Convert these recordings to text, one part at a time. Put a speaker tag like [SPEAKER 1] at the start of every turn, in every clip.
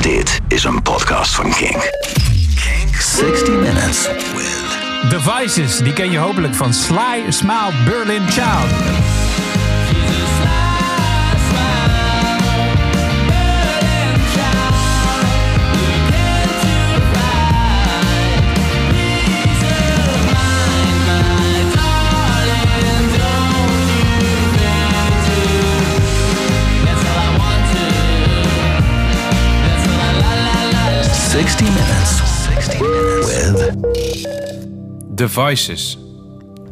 [SPEAKER 1] Dit is een podcast van Kink. Kink 60 Minutes with...
[SPEAKER 2] Devices, die ken je hopelijk van Sly Smile Berlin Child.
[SPEAKER 3] Devices.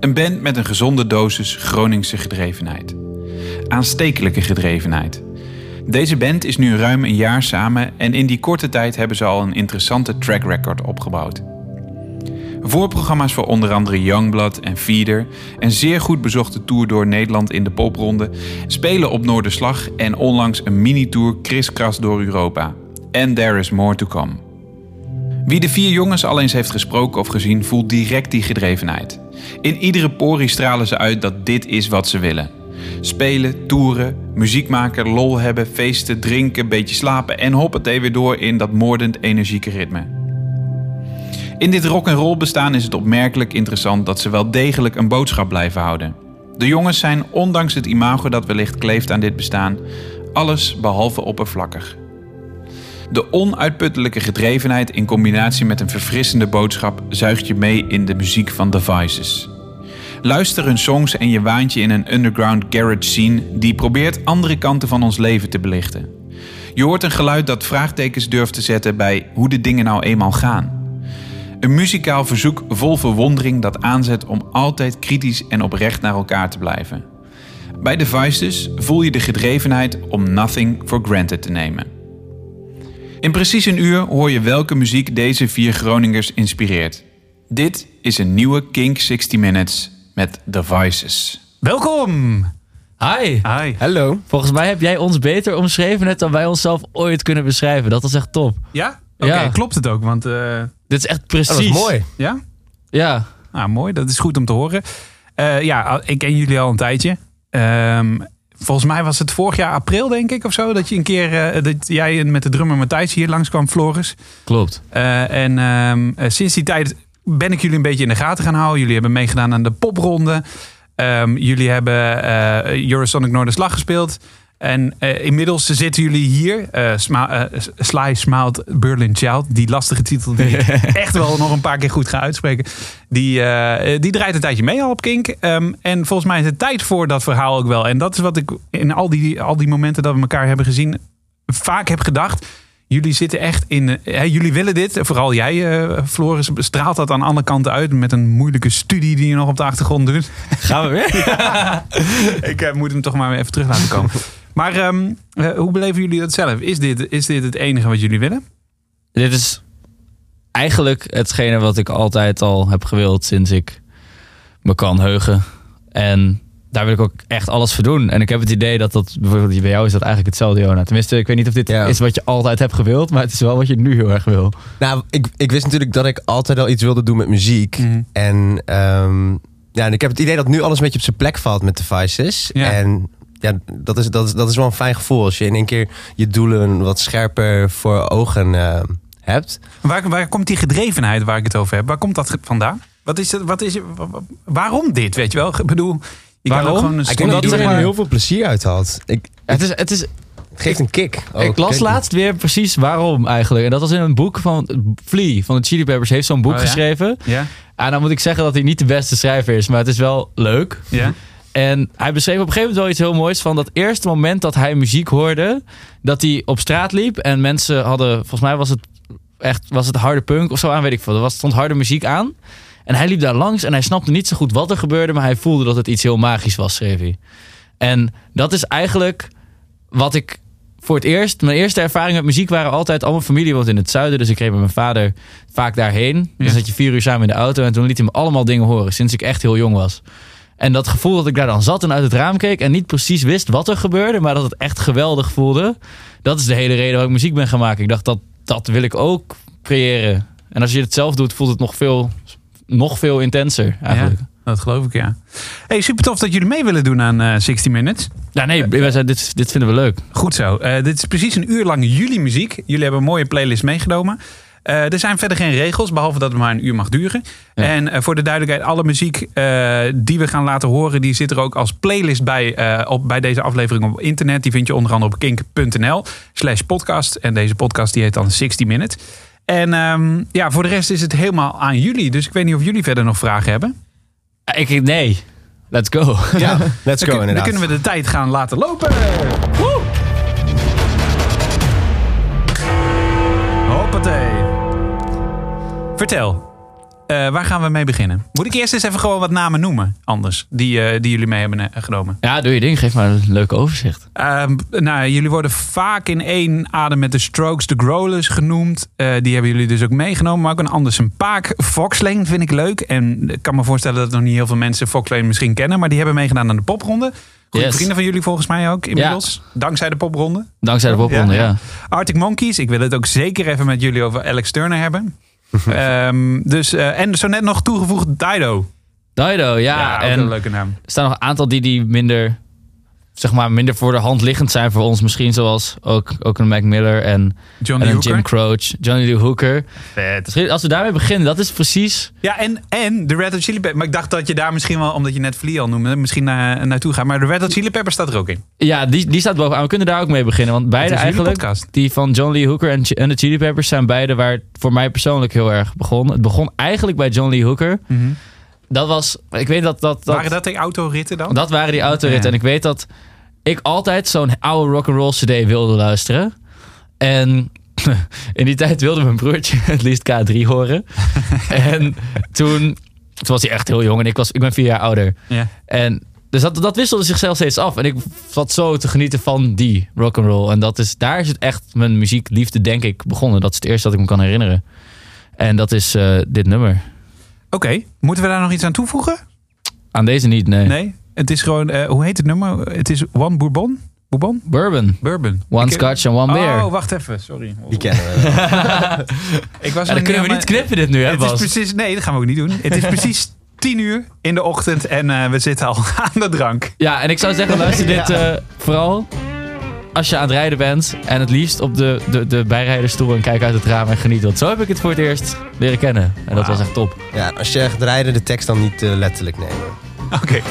[SPEAKER 3] Een band met een gezonde dosis Groningse gedrevenheid. Aanstekelijke gedrevenheid. Deze band is nu ruim een jaar samen en in die korte tijd hebben ze al een interessante track record opgebouwd. Voorprogramma's voor onder andere Youngblood en Feeder, een zeer goed bezochte tour door Nederland in de popronde, spelen op Noorderslag en onlangs een mini-tour kriskras door Europa. And there is more to come. Wie de vier jongens al eens heeft gesproken of gezien, voelt direct die gedrevenheid. In iedere porie stralen ze uit dat dit is wat ze willen. Spelen, toeren, muziek maken, lol hebben, feesten, drinken, beetje slapen en hoppatee weer door in dat moordend energieke ritme. In dit rock roll bestaan is het opmerkelijk interessant dat ze wel degelijk een boodschap blijven houden. De jongens zijn, ondanks het imago dat wellicht kleeft aan dit bestaan, alles behalve oppervlakkig. De onuitputtelijke gedrevenheid in combinatie met een verfrissende boodschap zuigt je mee in de muziek van Devices. Luister hun songs en je waant je in een underground garage scene die probeert andere kanten van ons leven te belichten. Je hoort een geluid dat vraagtekens durft te zetten bij hoe de dingen nou eenmaal gaan. Een muzikaal verzoek vol verwondering dat aanzet om altijd kritisch en oprecht naar elkaar te blijven. Bij Devices voel je de gedrevenheid om nothing for granted te nemen. In precies een uur hoor je welke muziek deze vier Groningers inspireert. Dit is een nieuwe Kink 60 Minutes met Devices.
[SPEAKER 2] Welkom!
[SPEAKER 4] Hi.
[SPEAKER 2] Hi.
[SPEAKER 4] Hallo. Volgens mij heb jij ons beter omschreven net dan wij onszelf ooit kunnen beschrijven. Dat was echt top.
[SPEAKER 2] Ja? Oké,
[SPEAKER 4] Ja.
[SPEAKER 2] klopt het ook? Want eh,
[SPEAKER 4] Dit is echt precies.
[SPEAKER 5] Dat is mooi.
[SPEAKER 2] ja?
[SPEAKER 4] Ja.
[SPEAKER 2] Nou, mooi. Dat is goed om te horen. Eh, ja, ik ken jullie al een tijdje. Ehm, volgens mij was het vorig jaar april, denk ik, of zo. Dat je een keer, eh, dat jij met de drummer Matthijs hier langskwam, Floris.
[SPEAKER 4] Klopt.
[SPEAKER 2] Eh, en ehm, eh, sinds die tijd ben ik jullie een beetje in de gaten gaan houden. Jullie hebben meegedaan aan de popronde. Ehm, jullie hebben Eurosonic Noorderslag gespeeld. En eh, inmiddels zitten jullie hier. eh, Sma- eh, Sly Smiled Berlin Child. Die lastige titel die ik echt wel nog een paar keer goed ga uitspreken. Die, die draait een tijdje mee al op Kink. Ehm, en volgens mij is het tijd voor dat verhaal ook wel. En dat is wat ik in al die, al die momenten dat we elkaar hebben gezien... vaak heb gedacht... Jullie zitten echt in. eh, hè, jullie willen dit. Vooral jij, eh, Floris, straalt dat aan alle kanten uit. Met een moeilijke studie die je nog op de achtergrond doet.
[SPEAKER 4] Gaan we weer?
[SPEAKER 2] Ik eh, moet hem toch maar even terug laten komen. Maar ehm, eh, hoe beleven jullie dat zelf? Is dit, is dit het enige wat jullie willen?
[SPEAKER 4] Dit is eigenlijk hetgene wat ik altijd al heb gewild sinds ik me kan heugen. En daar wil ik ook echt alles voor doen. En ik heb het idee dat dat, bijvoorbeeld bij jou is dat eigenlijk hetzelfde, Jona. Tenminste, ik weet niet of dit
[SPEAKER 5] Ja.
[SPEAKER 4] is wat je altijd hebt gewild, maar het is wel wat je nu heel erg wil.
[SPEAKER 5] Nou, ik, ik wist natuurlijk dat ik altijd al iets wilde doen met muziek.
[SPEAKER 2] Mhm.
[SPEAKER 5] En, ehm, ja, en ik heb het idee dat nu alles een beetje op zijn plek valt met Devices.
[SPEAKER 2] Ja.
[SPEAKER 5] En ja, dat is, dat, is, dat is wel een fijn gevoel als je in één keer je doelen wat scherper voor ogen eh, hebt.
[SPEAKER 2] Waar, waar komt die gedrevenheid waar ik het over heb? Waar komt dat vandaan? Wat is het? Wat is, wa- wa- waarom dit? Weet je wel? Ik bedoel, kan
[SPEAKER 4] Waarom?
[SPEAKER 2] ook gewoon een
[SPEAKER 5] Ik denk dat iedereen er
[SPEAKER 4] maar-
[SPEAKER 5] heel veel plezier uit had. Ik,
[SPEAKER 4] Het is, het is,
[SPEAKER 5] het geeft een kick. ook.
[SPEAKER 4] ik las laatst weer precies waarom eigenlijk. En dat was in een boek van Flea van de Chili Peppers. heeft zo'n boek
[SPEAKER 2] Oh ja?
[SPEAKER 4] geschreven.
[SPEAKER 2] Ja,
[SPEAKER 4] En dan moet ik zeggen dat hij niet de beste schrijver is, maar het is wel leuk.
[SPEAKER 2] ja.
[SPEAKER 4] En hij beschreef op een gegeven moment wel iets heel moois van dat eerste moment dat hij muziek hoorde, dat hij op straat liep en mensen hadden, volgens mij was het echt, was het harde punk of zo aan, weet ik veel. Er was, stond harde muziek aan. En hij liep daar langs en hij snapte niet zo goed wat er gebeurde, maar hij voelde dat het iets heel magisch was, schreef hij. En dat is eigenlijk wat ik voor het eerst, mijn eerste ervaring met muziek waren altijd, al mijn familie woont in het zuiden, dus ik reed met mijn vader vaak daarheen.
[SPEAKER 2] Ja.
[SPEAKER 4] Dan zat je vier uur samen in de auto en toen liet hij me allemaal dingen horen, sinds ik echt heel jong was. En dat gevoel dat ik daar dan zat en uit het raam keek en niet precies wist wat er gebeurde, maar dat het echt geweldig voelde, dat is de hele reden waarom ik muziek ben gaan maken. Ik dacht dat dat wil ik ook creëren. En als je het zelf doet, voelt het nog veel, nog veel intenser eigenlijk.
[SPEAKER 2] Ja. dat geloof ik, ja. Hey, super tof dat jullie mee willen doen aan eh 60 Minutes.
[SPEAKER 4] Ja, nee, wij zeiden, dit, dit vinden we leuk.
[SPEAKER 2] Goed zo. Eh, dit is precies een uur lang jullie muziek. Jullie hebben een mooie playlist meegenomen. Eh, er zijn verder geen regels, behalve dat het maar een uur mag duren.
[SPEAKER 4] Ja.
[SPEAKER 2] En eh, voor de duidelijkheid, alle muziek eh, die we gaan laten horen, die zit er ook als playlist bij, eh, op, bij deze aflevering op internet. Die vind je onder andere op kink.nl slash podcast. En deze podcast die heet dan 60 Minutes. En ehm, ja, voor de rest is het helemaal aan jullie. Dus ik weet niet of jullie verder nog vragen hebben.
[SPEAKER 4] Ik, nee, let's go.
[SPEAKER 5] Ja, let's
[SPEAKER 2] Dan,
[SPEAKER 5] go
[SPEAKER 2] dan
[SPEAKER 5] inderdaad.
[SPEAKER 2] kunnen we de tijd gaan laten lopen. Woe! Hoppatee. Vertel. Eh, waar gaan we mee beginnen? Moet ik eerst eens even gewoon wat namen noemen, anders, die, eh, die jullie mee hebben eh, genomen?
[SPEAKER 4] Ja, doe je ding. Geef maar een leuk overzicht.
[SPEAKER 2] Ehm, nou, jullie worden vaak in één adem met de Strokes, de Growlers genoemd. Die hebben jullie dus ook meegenomen. Maar ook een Andersen Paak. Foxlane vind ik leuk. En ik kan me voorstellen dat nog niet heel veel mensen Foxlane misschien kennen. Maar die hebben meegedaan aan de popronde. Goede
[SPEAKER 4] Yes.
[SPEAKER 2] vrienden van jullie volgens mij ook inmiddels. Dankzij de popronde.
[SPEAKER 4] Dankzij de popronde,
[SPEAKER 2] Ja,
[SPEAKER 4] ja.
[SPEAKER 2] ja. Arctic Monkeys. Ik wil het ook zeker even met jullie over Alex Turner hebben. Ehm, dus, eh, en zo net nog toegevoegd Dido.
[SPEAKER 4] Dido, ja.
[SPEAKER 2] Ja, ook
[SPEAKER 4] en
[SPEAKER 2] een leuke naam.
[SPEAKER 4] er staan nog een aantal die, die minder, zeg maar, minder voor de hand liggend zijn voor ons. Misschien zoals ook, ook een Mac Miller en,
[SPEAKER 2] Johnny
[SPEAKER 4] en een. Jim Croce, Johnny Lee Hooker.
[SPEAKER 2] Vet.
[SPEAKER 4] Als we daarmee beginnen, dat is precies...
[SPEAKER 2] Ja, en, en de Red Hot Chili Peppers. Maar ik dacht dat je daar misschien wel, omdat je net Flea al noemde, misschien naar, naartoe gaat. Maar de Red Hot Chili Peppers staat er ook in.
[SPEAKER 4] Ja, die, die staat bovenaan. We kunnen daar ook mee beginnen. Want beide eigenlijk, die van John Lee Hooker en, de Chili Peppers zijn beide waar het voor mij persoonlijk heel erg begon. Het begon eigenlijk bij John Lee Hooker. Dat was, ik weet dat dat... dat
[SPEAKER 2] Waren dat die autoritten dan?
[SPEAKER 4] Dat waren die autoritten.
[SPEAKER 2] Ja.
[SPEAKER 4] En ik weet dat ik altijd zo'n oude rock'n'roll cd wilde luisteren. En in die tijd wilde mijn broertje het liefst K3 horen. en toen, toen was hij echt heel jong en ik, was, ik ben vier jaar ouder.
[SPEAKER 2] Ja.
[SPEAKER 4] En dus dat, dat wisselde zichzelf steeds af. En ik zat zo te genieten van die rock'n'roll. En dat is, daar is het echt mijn muziekliefde, denk ik, begonnen. Dat is het eerste dat ik me kan herinneren. En dat is eh, dit nummer.
[SPEAKER 2] Oké, moeten we daar nog iets aan toevoegen?
[SPEAKER 4] Aan deze niet, nee.
[SPEAKER 2] Nee. Het is gewoon, eh, hoe heet het nummer? Het is One Bourbon? Bourbon?
[SPEAKER 4] Bourbon.
[SPEAKER 2] Bourbon.
[SPEAKER 4] One
[SPEAKER 2] Ik-
[SPEAKER 4] Scotch and one beer.
[SPEAKER 2] Oh, wacht even. Sorry.
[SPEAKER 5] Die kennen we.
[SPEAKER 2] Ik was
[SPEAKER 4] Ja, dan kunnen we niet knippen dit nu, hè
[SPEAKER 2] Het is precies, nee, dat gaan we ook niet doen. Het is precies tien uur in de ochtend en eh, we zitten al aan de drank.
[SPEAKER 4] Ja, en ik zou zeggen, luister dit eh, vooral als je aan het rijden bent. En het liefst op de, de, de bijrijdersstoel en kijk uit het raam en geniet. Want zo heb ik het voor het eerst leren kennen. En dat was echt top.
[SPEAKER 5] Ja, als je gaat rijden, de tekst dan niet eh, letterlijk nemen.
[SPEAKER 2] Oké.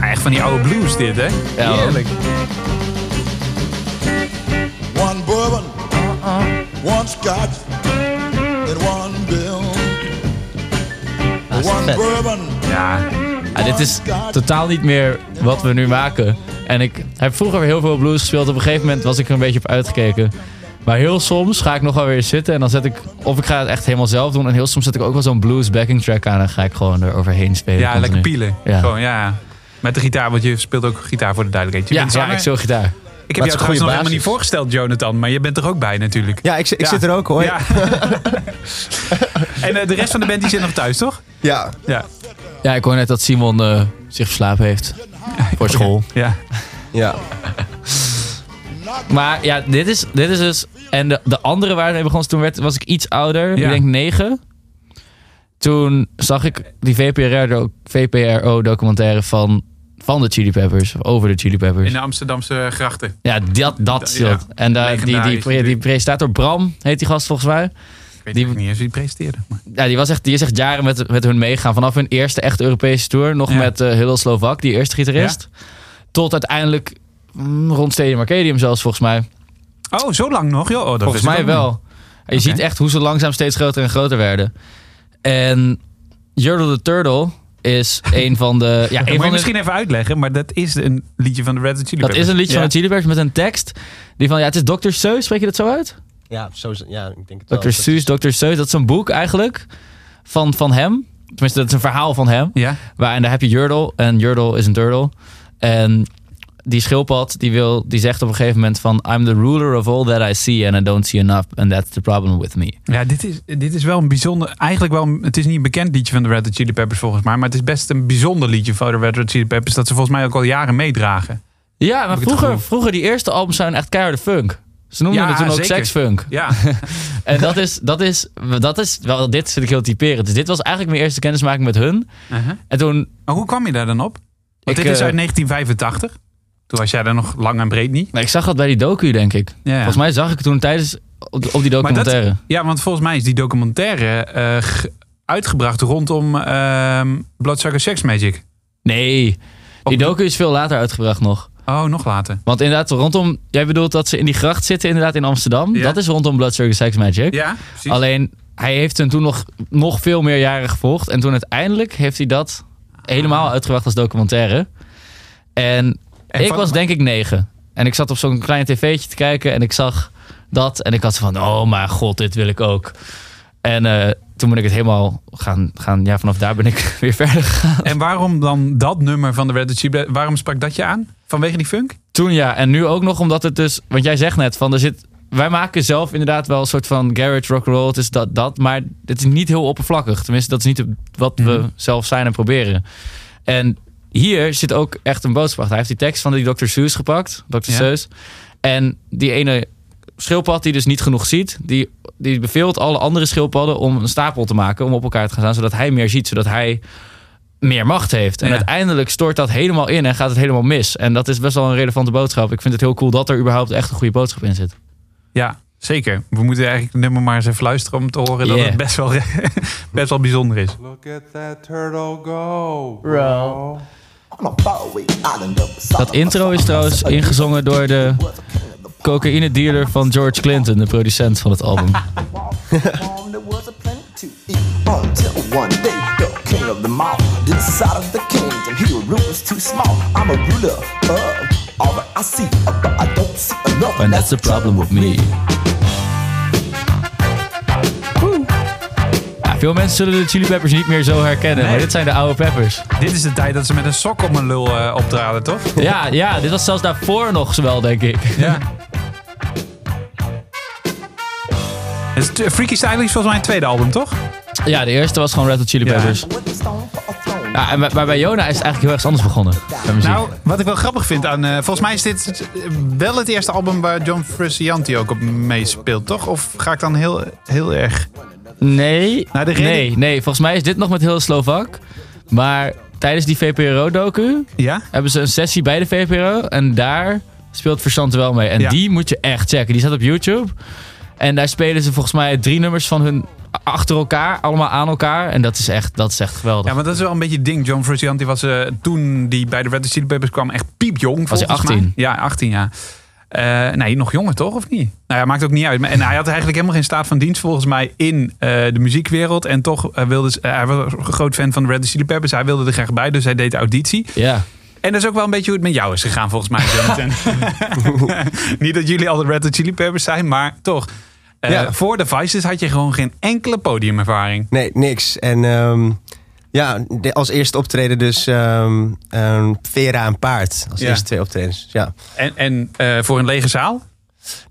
[SPEAKER 2] Ah, Echt van die oude blues dit, hè?
[SPEAKER 4] Ja.
[SPEAKER 2] Heerlijk.
[SPEAKER 6] One bourbon, one scotch, and one bill.
[SPEAKER 5] is
[SPEAKER 6] One bourbon,
[SPEAKER 2] Ja,
[SPEAKER 4] Ja, dit is totaal niet meer wat we nu maken. En ik heb vroeger heel veel blues gespeeld. Op een gegeven moment was ik er een beetje op uitgekeken. Maar heel soms ga ik nog wel weer zitten en dan zet ik... Of ik ga het echt helemaal zelf doen. En heel soms zet ik ook wel zo'n blues backing track aan. En ga ik gewoon er overheen spelen.
[SPEAKER 2] ja
[SPEAKER 4] continu.
[SPEAKER 2] lekker pielen.
[SPEAKER 4] Ja.
[SPEAKER 2] Gewoon, ja. Met de gitaar, want je speelt ook gitaar voor de duidelijkheid. Je
[SPEAKER 4] Ja,
[SPEAKER 2] bent
[SPEAKER 4] ja, ik speel gitaar.
[SPEAKER 2] Ik heb jou trouwens nog helemaal niet voorgesteld, Jonathan. Maar je bent er ook bij natuurlijk.
[SPEAKER 5] Ja, ik, ik
[SPEAKER 2] Ja.
[SPEAKER 5] zit er ook hoor.
[SPEAKER 2] Ja. en eh, de rest van de band die zit nog thuis, toch?
[SPEAKER 5] Ja.
[SPEAKER 2] Ja.
[SPEAKER 4] Ja, ik hoor net dat Simon eh, zich verslapen heeft. Voor school.
[SPEAKER 2] Ja.
[SPEAKER 5] ja.
[SPEAKER 4] Maar ja, dit is, dit is dus... En de, de andere waar het mee begon, toen werd, was ik iets ouder.
[SPEAKER 2] Ja.
[SPEAKER 4] Ik denk negen. Toen zag ik die VPRO, VPRO-documentaire van, van de Chili Peppers. Over de Chili Peppers.
[SPEAKER 2] In de Amsterdamse grachten.
[SPEAKER 4] Ja, dat, dat
[SPEAKER 2] Ja.
[SPEAKER 4] En daar, die, die,
[SPEAKER 2] Legendarisch.
[SPEAKER 4] die, presentator Bram, heet die gast volgens mij.
[SPEAKER 2] Ik weet
[SPEAKER 4] Die-
[SPEAKER 2] niet eens wie presenteerde. Maar.
[SPEAKER 4] Ja, die, was echt, die is echt jaren met, met hun meegaan. Vanaf hun eerste echt Europese tour. Nog
[SPEAKER 2] Ja.
[SPEAKER 4] met Hillel Slovak, die eerste gitarist. Tot uiteindelijk mm, rond Stadium Arcadium zelfs volgens mij.
[SPEAKER 2] Oh, zo lang nog? joh. Oh, dat
[SPEAKER 4] Volgens mij wel. Je ziet echt hoe ze langzaam steeds groter en groter werden. En Jurdle the Turtle is een van de... Ja,
[SPEAKER 2] Dat
[SPEAKER 4] een de,
[SPEAKER 2] misschien even uitleggen, maar dat is een liedje van de Red Hot Chili
[SPEAKER 4] dat
[SPEAKER 2] Peppers.
[SPEAKER 4] is een liedje
[SPEAKER 2] Ja.
[SPEAKER 4] van de Chili Peppers met een tekst. Die van, ja, het is Dr. Seuss, spreek je dat zo uit?
[SPEAKER 5] Ja, zo, ja, ik denk het wel.
[SPEAKER 4] Dr. Seuss, Dr. Seuss, dat is een boek eigenlijk van, van hem. Tenminste, dat is een verhaal van hem.
[SPEAKER 2] Ja?
[SPEAKER 4] Waar, en daar heb je Jurdle. En Jurdle is een turtle. En die schildpad, die, wil, die zegt op een gegeven moment van... I'm the ruler of all that I see and I don't see enough. And that's the problem with me.
[SPEAKER 2] Ja, dit is, dit is wel een bijzonder... Eigenlijk wel... een- Het is niet een bekend liedje van de Red Hot Chili Peppers volgens mij. Maar het is best een bijzonder liedje van de Red Hot Chili Peppers. Dat ze volgens mij ook al jaren meedragen.
[SPEAKER 4] Ja, maar vroeger, vroeger die eerste albums zijn echt keiharde funk. Ze noemden
[SPEAKER 2] Ja,
[SPEAKER 4] het toen ook
[SPEAKER 2] zeker.
[SPEAKER 4] seksfunk.
[SPEAKER 2] Ja,
[SPEAKER 4] En dat is, dat is, dat is wel, dit vind ik heel typerend. Dus dit was eigenlijk mijn eerste kennismaking met hun.
[SPEAKER 2] uh-huh.
[SPEAKER 4] En toen,
[SPEAKER 2] maar hoe kwam je daar dan op? Want
[SPEAKER 4] Ik,
[SPEAKER 2] dit is
[SPEAKER 4] eh,
[SPEAKER 2] uit 1985. Toen was jij daar nog lang en breed niet.
[SPEAKER 4] nou, ik zag dat bij die docu, denk ik.
[SPEAKER 2] Ja.
[SPEAKER 4] Volgens mij zag ik het toen tijdens, op, op die
[SPEAKER 2] Maar dat-
[SPEAKER 4] documentaire.
[SPEAKER 2] Ja, want volgens mij is die documentaire eh, ge- uitgebracht rondom Bloodsucker Sex Magic.
[SPEAKER 4] Nee, die docu is veel later uitgebracht nog.
[SPEAKER 2] Oh, nog later.
[SPEAKER 4] Want inderdaad, rondom... Jij bedoelt dat ze in die gracht zitten inderdaad in Amsterdam.
[SPEAKER 2] Ja.
[SPEAKER 4] Dat is rondom Blood Sugar Sex Magic.
[SPEAKER 2] Ja, precies.
[SPEAKER 4] Alleen, hij heeft toen nog, nog veel meer jaren gevolgd. En toen uiteindelijk heeft hij dat helemaal uitgebracht als documentaire. En,
[SPEAKER 2] En
[SPEAKER 4] ik was denk ik negen. En ik zat op zo'n klein tv'tje te kijken en ik zag dat. En ik had van, oh mijn god, dit wil ik ook. En eh, toen ben ik het helemaal gaan, gaan... Ja, vanaf daar ben ik weer verder gegaan.
[SPEAKER 2] En waarom dan dat nummer van de Red Hot Chili Peppers? Waarom sprak dat je aan? Vanwege die funk?
[SPEAKER 4] Toen ja, en nu ook nog omdat het dus... Want jij zegt net van er zit... Wij maken zelf inderdaad wel een soort van garage rock roll. Het is dat, dat, maar het is niet heel oppervlakkig. Tenminste, dat is niet wat we
[SPEAKER 2] Mhm.
[SPEAKER 4] zelf zijn en proberen. En hier zit ook echt een boodschap. Hij heeft die tekst van die Dr. Seuss gepakt. Dr.
[SPEAKER 2] Ja.
[SPEAKER 4] Seuss. En die ene schildpad die dus niet genoeg ziet... Die, die beveelt alle andere schildpadden om een stapel te maken... om op elkaar te gaan staan, zodat hij meer ziet. Zodat hij meer macht heeft. En
[SPEAKER 2] Ja.
[SPEAKER 4] uiteindelijk stort dat helemaal in en gaat het helemaal mis. En dat is best wel een relevante boodschap. Ik vind het heel cool dat er überhaupt echt een goede boodschap in zit.
[SPEAKER 2] Ja, zeker. We moeten eigenlijk het nummer maar eens even luisteren om te horen dat het best wel, best wel bijzonder is.
[SPEAKER 7] Look at that turtle go, bro.
[SPEAKER 4] Dat intro is trouwens ingezongen door de cocaïne dealer van George Clinton, de producent van het album.
[SPEAKER 8] The king of the kingdom he would rule was too small. I'm a ruler of all that I see, but I don't see enough.
[SPEAKER 4] And that's the problem with me. Ja, veel mensen zullen de Chili Peppers niet meer zo herkennen,
[SPEAKER 2] Nee.
[SPEAKER 4] maar dit zijn de oude Peppers.
[SPEAKER 2] Dit is de tijd dat ze met een sok op een lul eh, optraden, toch?
[SPEAKER 4] Ja, ja, dit was zelfs daarvoor nog wel, denk ik.
[SPEAKER 2] Ja. Het is- Freaky Style is volgens mij een tweede album, toch?
[SPEAKER 4] Ja, de eerste was gewoon Red Hot Chili. Peppers. Ja, en bij- maar bij Jona is het eigenlijk heel erg anders begonnen.
[SPEAKER 2] Nou, wat ik wel grappig vind aan... eh, volgens mij is dit wel het eerste album waar John Frusciante ook op meespeelt, toch? Of ga ik dan heel, heel erg...
[SPEAKER 4] Nee,
[SPEAKER 2] Nou, de reden-
[SPEAKER 4] nee, nee. Volgens mij is dit nog met heel Slovak. Maar tijdens die VPRO-docu
[SPEAKER 2] Ja?
[SPEAKER 4] hebben ze een sessie bij de VPRO. En daar speelt Versante wel mee. En
[SPEAKER 2] Ja.
[SPEAKER 4] die moet je echt checken. Die staat op YouTube. En daar spelen ze volgens mij drie nummers van hun achter elkaar. Allemaal aan elkaar. En dat is echt, dat is echt geweldig.
[SPEAKER 2] Ja, maar dat is wel een beetje het ding. John Frusciante was eh, toen die bij de Red Hot Chili Peppers kwam echt piepjong.
[SPEAKER 4] Was hij
[SPEAKER 2] volgens
[SPEAKER 4] 18?
[SPEAKER 2] mij. Ja, 18 ja. Eh, nee, nog jonger toch, of niet? Nou ja, maakt ook niet uit. Maar- En hij had eigenlijk helemaal geen staat van dienst volgens mij in eh, de muziekwereld. En toch eh, wilde ze- hij was een groot fan van de Red Hot Chili Peppers. Hij wilde er graag bij, dus hij deed de auditie.
[SPEAKER 4] ja.
[SPEAKER 2] En dat is ook wel een beetje hoe het met jou is gegaan volgens mij, Jonathan. niet dat jullie al de Red Hot Chili Peppers zijn, maar toch. Eh,
[SPEAKER 5] Ja.
[SPEAKER 2] Voor de Vices had je gewoon geen enkele podiumervaring.
[SPEAKER 5] Nee, niks. En ehm, ja, als eerste optreden dus ehm, ehm, Vera en Paard. Als
[SPEAKER 2] Ja.
[SPEAKER 5] eerste twee optredens, ja.
[SPEAKER 2] En, en eh, voor een lege zaal?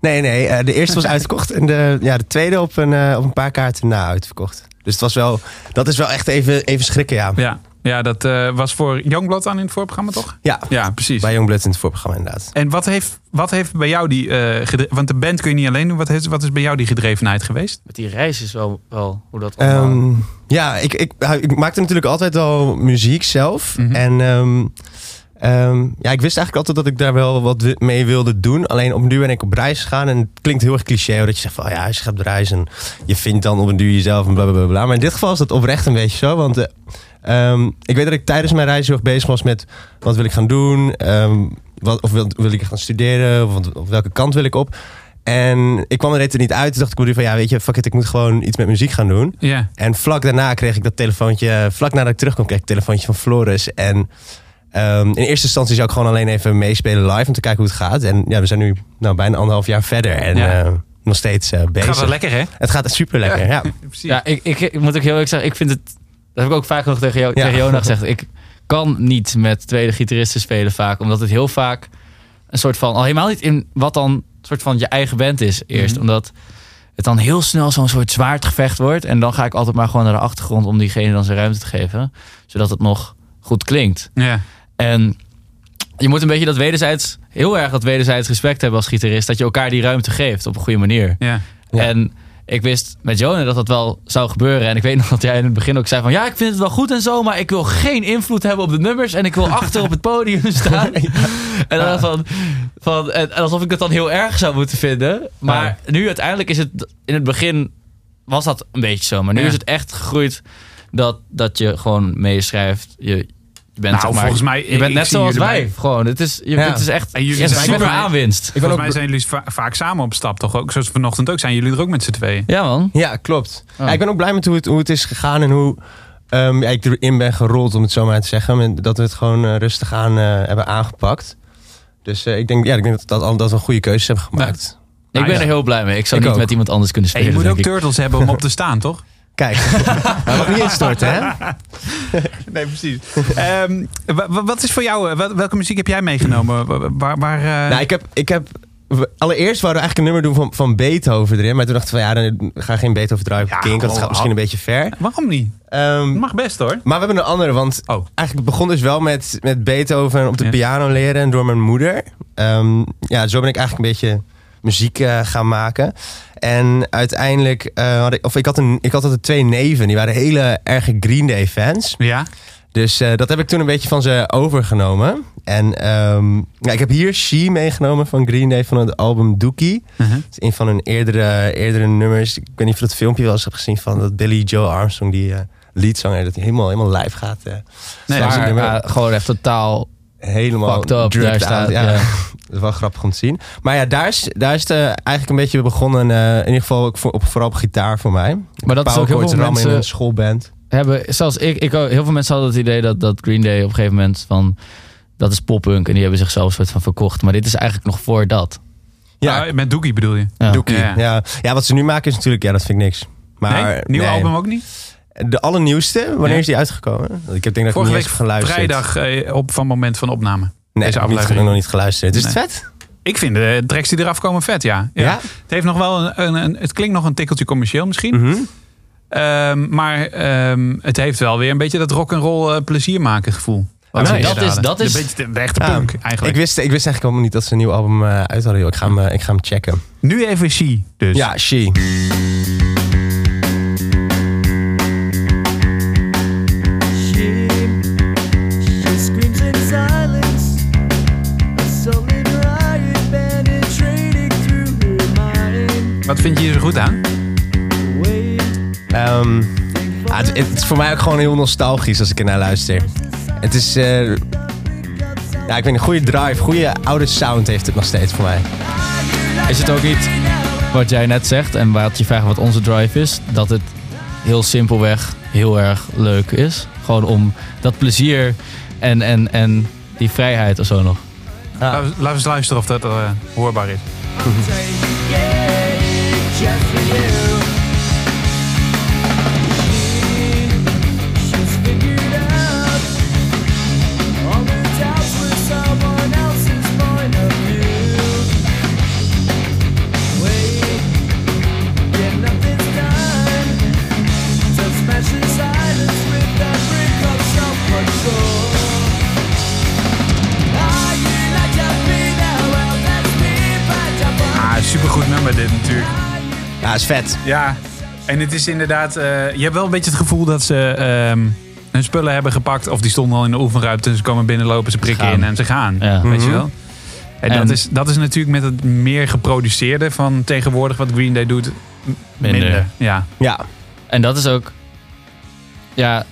[SPEAKER 5] Nee, nee, eh, de eerste was uitverkocht. En de, ja, de tweede op een, op een paar kaarten na uitverkocht. Dus het was wel, dat is wel echt even, even schrikken, ja.
[SPEAKER 2] Ja, ja dat eh, was voor Youngblood dan in het voorprogramma, toch?
[SPEAKER 5] Ja,
[SPEAKER 2] Ja, precies.
[SPEAKER 5] bij Youngblood in het voorprogramma inderdaad.
[SPEAKER 2] En wat heeft, wat heeft bij jou die... eh, gedre- want de band kun je niet alleen doen. Wat, heeft, wat is bij jou die gedrevenheid geweest?
[SPEAKER 4] Met die reis is wel, wel hoe dat allemaal...
[SPEAKER 5] Ehm, ja, ik, ik, ik maakte natuurlijk altijd al muziek zelf.
[SPEAKER 2] Mhm.
[SPEAKER 5] En ehm, ehm, ja, ik wist eigenlijk altijd dat ik daar wel wat mee wilde doen. Alleen op een duur ben ik op reis gegaan. En het klinkt heel erg cliché. Dat je zegt van, oh ja, als je gaat op reis en je vindt dan op een duur jezelf en bla bla bla, bla. Maar in dit geval is dat oprecht een beetje zo. Want eh, ehm, ik weet dat ik tijdens mijn reis heel erg bezig was met... Wat wil ik gaan doen? Ehm, wat, of wil, wil ik gaan studeren? Of, welke kant wil ik op? En ik kwam er net niet uit. Toen dacht ik van, ja, weet je, fuck it, ik moet gewoon iets met muziek gaan doen.
[SPEAKER 2] Ja.
[SPEAKER 5] En vlak daarna kreeg ik dat telefoontje. Vlak nadat ik terugkwam, kreeg ik een telefoontje van Floris. En ehm, in eerste instantie zou ik gewoon alleen even meespelen live om te kijken hoe het gaat. En ja, we zijn nu nou, bijna anderhalf jaar verder. En
[SPEAKER 2] Ja.
[SPEAKER 5] eh, nog steeds eh, bezig.
[SPEAKER 2] Gaat wel lekker, hè?
[SPEAKER 5] Het gaat super lekker. Ja.
[SPEAKER 2] Precies.
[SPEAKER 4] Ja, ik, ik, ik moet ook heel eerlijk zeggen, ik vind het... Dat heb ik ook vaak nog tegen, Jo-
[SPEAKER 5] Ja.
[SPEAKER 4] tegen Jona gezegd. Ik kan niet met tweede gitaristen spelen vaak. Omdat het heel vaak een soort van... Al helemaal niet in wat dan een soort van je eigen band is eerst.
[SPEAKER 2] Mhm.
[SPEAKER 4] Omdat het dan heel snel zo'n soort zwaardgevecht wordt. En dan ga ik altijd maar gewoon naar de achtergrond om diegene dan zijn ruimte te geven. Zodat het nog goed klinkt.
[SPEAKER 2] Ja.
[SPEAKER 4] En je moet een beetje dat wederzijds, heel erg dat wederzijds respect hebben als gitarist. Dat je elkaar die ruimte geeft op een goede manier.
[SPEAKER 2] Ja.
[SPEAKER 5] Ja.
[SPEAKER 4] En ik wist met Jonah dat dat wel zou gebeuren. En ik weet nog dat jij in het begin ook zei van... ja, ik vind het wel goed en zo, maar ik wil geen invloed hebben op de nummers... en ik wil achter op het podium staan. En dan van, van en alsof ik het dan heel erg zou moeten vinden. Maar nu uiteindelijk is het... in het begin was dat een beetje zo. Maar nu
[SPEAKER 2] Ja.
[SPEAKER 4] is het echt gegroeid dat, dat je gewoon meeschrijft. Je, je bent,
[SPEAKER 2] Nou,
[SPEAKER 4] zeg maar,
[SPEAKER 2] volgens mij-
[SPEAKER 4] je bent net zoals wij. Gewoon, het is, je,
[SPEAKER 5] Ja.
[SPEAKER 4] het is echt
[SPEAKER 2] En jullie zijn
[SPEAKER 4] super
[SPEAKER 2] volgens mij-
[SPEAKER 4] aanwinst.
[SPEAKER 2] Volgens mij zijn jullie va- vaak samen op stap, toch ook? Zoals vanochtend ook zijn jullie er ook met z'n tweeën.
[SPEAKER 4] Ja man.
[SPEAKER 5] Ja, klopt.
[SPEAKER 4] Oh.
[SPEAKER 5] Ja, ik ben ook blij met hoe het, hoe het is gegaan en hoe ehm, ja, ik erin ben gerold, om het zo maar te zeggen. Dat we het gewoon eh, rustig aan eh, hebben aangepakt. Dus eh, ik, denk, ja, ik denk dat, dat, al- dat we een goede keuzes hebben gemaakt.
[SPEAKER 4] Ik ben
[SPEAKER 2] Nice.
[SPEAKER 4] er heel blij mee. Ik zou
[SPEAKER 5] Ik
[SPEAKER 4] niet
[SPEAKER 5] ook.
[SPEAKER 4] met iemand anders kunnen
[SPEAKER 2] En
[SPEAKER 4] spelen.
[SPEAKER 2] je moet ook
[SPEAKER 4] ik.
[SPEAKER 2] turtles hebben om op te staan, toch?
[SPEAKER 5] Kijk, hij mag niet instorten, hè?
[SPEAKER 2] Nee, precies. Ehm, wa- wa- wat is voor jou, eh, welke muziek heb jij meegenomen? Wa- Waar, waar, eh,
[SPEAKER 5] Nou, ik heb, ik heb we- allereerst wouden we eigenlijk een nummer doen van, van Beethoven erin. Maar toen dachten we, ja, dan we gaan geen Beethoven draaien op
[SPEAKER 2] Ja,
[SPEAKER 5] Dat gaat misschien een beetje ver.
[SPEAKER 2] Waarom niet?
[SPEAKER 5] Ehm,
[SPEAKER 2] Mag best hoor.
[SPEAKER 5] maar we hebben een andere, want
[SPEAKER 2] Oh.
[SPEAKER 5] eigenlijk begon dus wel met, met Beethoven op de
[SPEAKER 2] Ja.
[SPEAKER 5] piano leren door mijn moeder. Ehm, ja, zo ben ik eigenlijk een beetje muziek eh, gaan maken. En uiteindelijk eh, had ik, of ik had, een, ik had altijd twee neven, die waren hele erge Green Day fans.
[SPEAKER 2] Ja?
[SPEAKER 5] Dus eh, dat heb ik toen een beetje van ze overgenomen. En ehm, ja, ik heb hier She meegenomen van Green Day van het album Dookie.
[SPEAKER 2] Mhm.
[SPEAKER 5] Dat is een van hun eerdere, eerdere nummers. Ik weet niet of je dat filmpje wel eens hebt gezien van dat Billy Joe Armstrong, die eh leadzanger, dat hij helemaal, helemaal live gaat.
[SPEAKER 2] Nee,
[SPEAKER 4] Maar, gewoon echt totaal
[SPEAKER 5] helemaal
[SPEAKER 4] up, daar staat.
[SPEAKER 5] Ja.
[SPEAKER 4] ja.
[SPEAKER 5] Dat is wel grappig om te zien. Maar ja, daar is, daar is het eigenlijk een beetje begonnen. eh, in ieder geval ook voor, op, vooral op gitaar voor mij.
[SPEAKER 4] Maar dat is ook heel veel
[SPEAKER 5] rammen in
[SPEAKER 4] mensen-
[SPEAKER 5] een schoolband.
[SPEAKER 4] hebben. Zelfs ik, ik, ook- heel veel mensen hadden het idee dat, dat Green Day op een gegeven moment van... Dat is poppunk en die hebben zichzelf soort van verkocht. Maar dit is eigenlijk nog voor dat.
[SPEAKER 5] Ja,
[SPEAKER 2] Ah, met Dookie bedoel je?
[SPEAKER 4] Ja.
[SPEAKER 2] Ja.
[SPEAKER 5] Ja. Ja. wat ze nu maken is natuurlijk, ja, dat vind ik niks. Maar
[SPEAKER 2] nee? Nieuw
[SPEAKER 5] nee.
[SPEAKER 2] album ook niet?
[SPEAKER 5] De allernieuwste, wanneer
[SPEAKER 2] Ja.
[SPEAKER 5] is die uitgekomen? Ik heb denk dat ik
[SPEAKER 2] Vorige
[SPEAKER 5] niet
[SPEAKER 2] week
[SPEAKER 5] eens heb geluisterd.
[SPEAKER 2] vrijdag eh, op van moment van opname.
[SPEAKER 5] Nee,
[SPEAKER 2] deze
[SPEAKER 5] niet,
[SPEAKER 2] aflevering.
[SPEAKER 5] nog niet geluisterd. Is het vet?
[SPEAKER 2] Ik vind de tracks die eraf komen vet, ja. ja.
[SPEAKER 5] Ja?
[SPEAKER 2] Het, heeft nog wel een, een, een- het klinkt nog een tikkeltje commercieel misschien.
[SPEAKER 5] Mhm.
[SPEAKER 2] Ehm, maar ehm, het heeft wel weer een beetje dat rock'n'roll uh, plezier maken gevoel.
[SPEAKER 5] Oh, nice.
[SPEAKER 2] hier
[SPEAKER 4] Dat is- dat is-
[SPEAKER 2] Een beetje de, de echte
[SPEAKER 5] Ja,
[SPEAKER 2] punk eigenlijk.
[SPEAKER 5] Ik wist, ik wist eigenlijk helemaal niet dat ze een nieuw album eh, uit hadden. Joh. Ik, ga hem, eh, ik ga hem checken.
[SPEAKER 2] Nu even She dus.
[SPEAKER 5] Ja. She, Ehm, ja, het, het is voor mij ook gewoon heel nostalgisch als ik ernaar luister. Het is... eh, ja, ik weet een goede drive, goede oude sound heeft het nog steeds voor mij.
[SPEAKER 4] Is het ook niet wat jij net zegt en wat je vraagt wat onze drive is? Dat het heel simpelweg heel erg leuk is. Gewoon om dat plezier en, en, en die vrijheid of zo nog.
[SPEAKER 2] Laten we- Laten we eens luisteren of dat eh, hoorbaar is.
[SPEAKER 5] Ja, is vet.
[SPEAKER 2] Ja, en het is inderdaad... eh, je hebt wel een beetje het gevoel dat ze ehm, hun spullen hebben gepakt. Of die stonden al in de oefenruimte. Ze komen binnenlopen, ze prikken
[SPEAKER 4] Gaan.
[SPEAKER 2] in en ze gaan.
[SPEAKER 4] Ja.
[SPEAKER 2] Weet je
[SPEAKER 5] Mhm.
[SPEAKER 2] wel? En,
[SPEAKER 4] En-
[SPEAKER 2] dat, is, dat is natuurlijk met het meer geproduceerde van tegenwoordig wat Green Day doet.
[SPEAKER 4] Minder.
[SPEAKER 2] Minder. Ja.
[SPEAKER 5] Ja.
[SPEAKER 4] En dat is ook... Ja,
[SPEAKER 5] Ik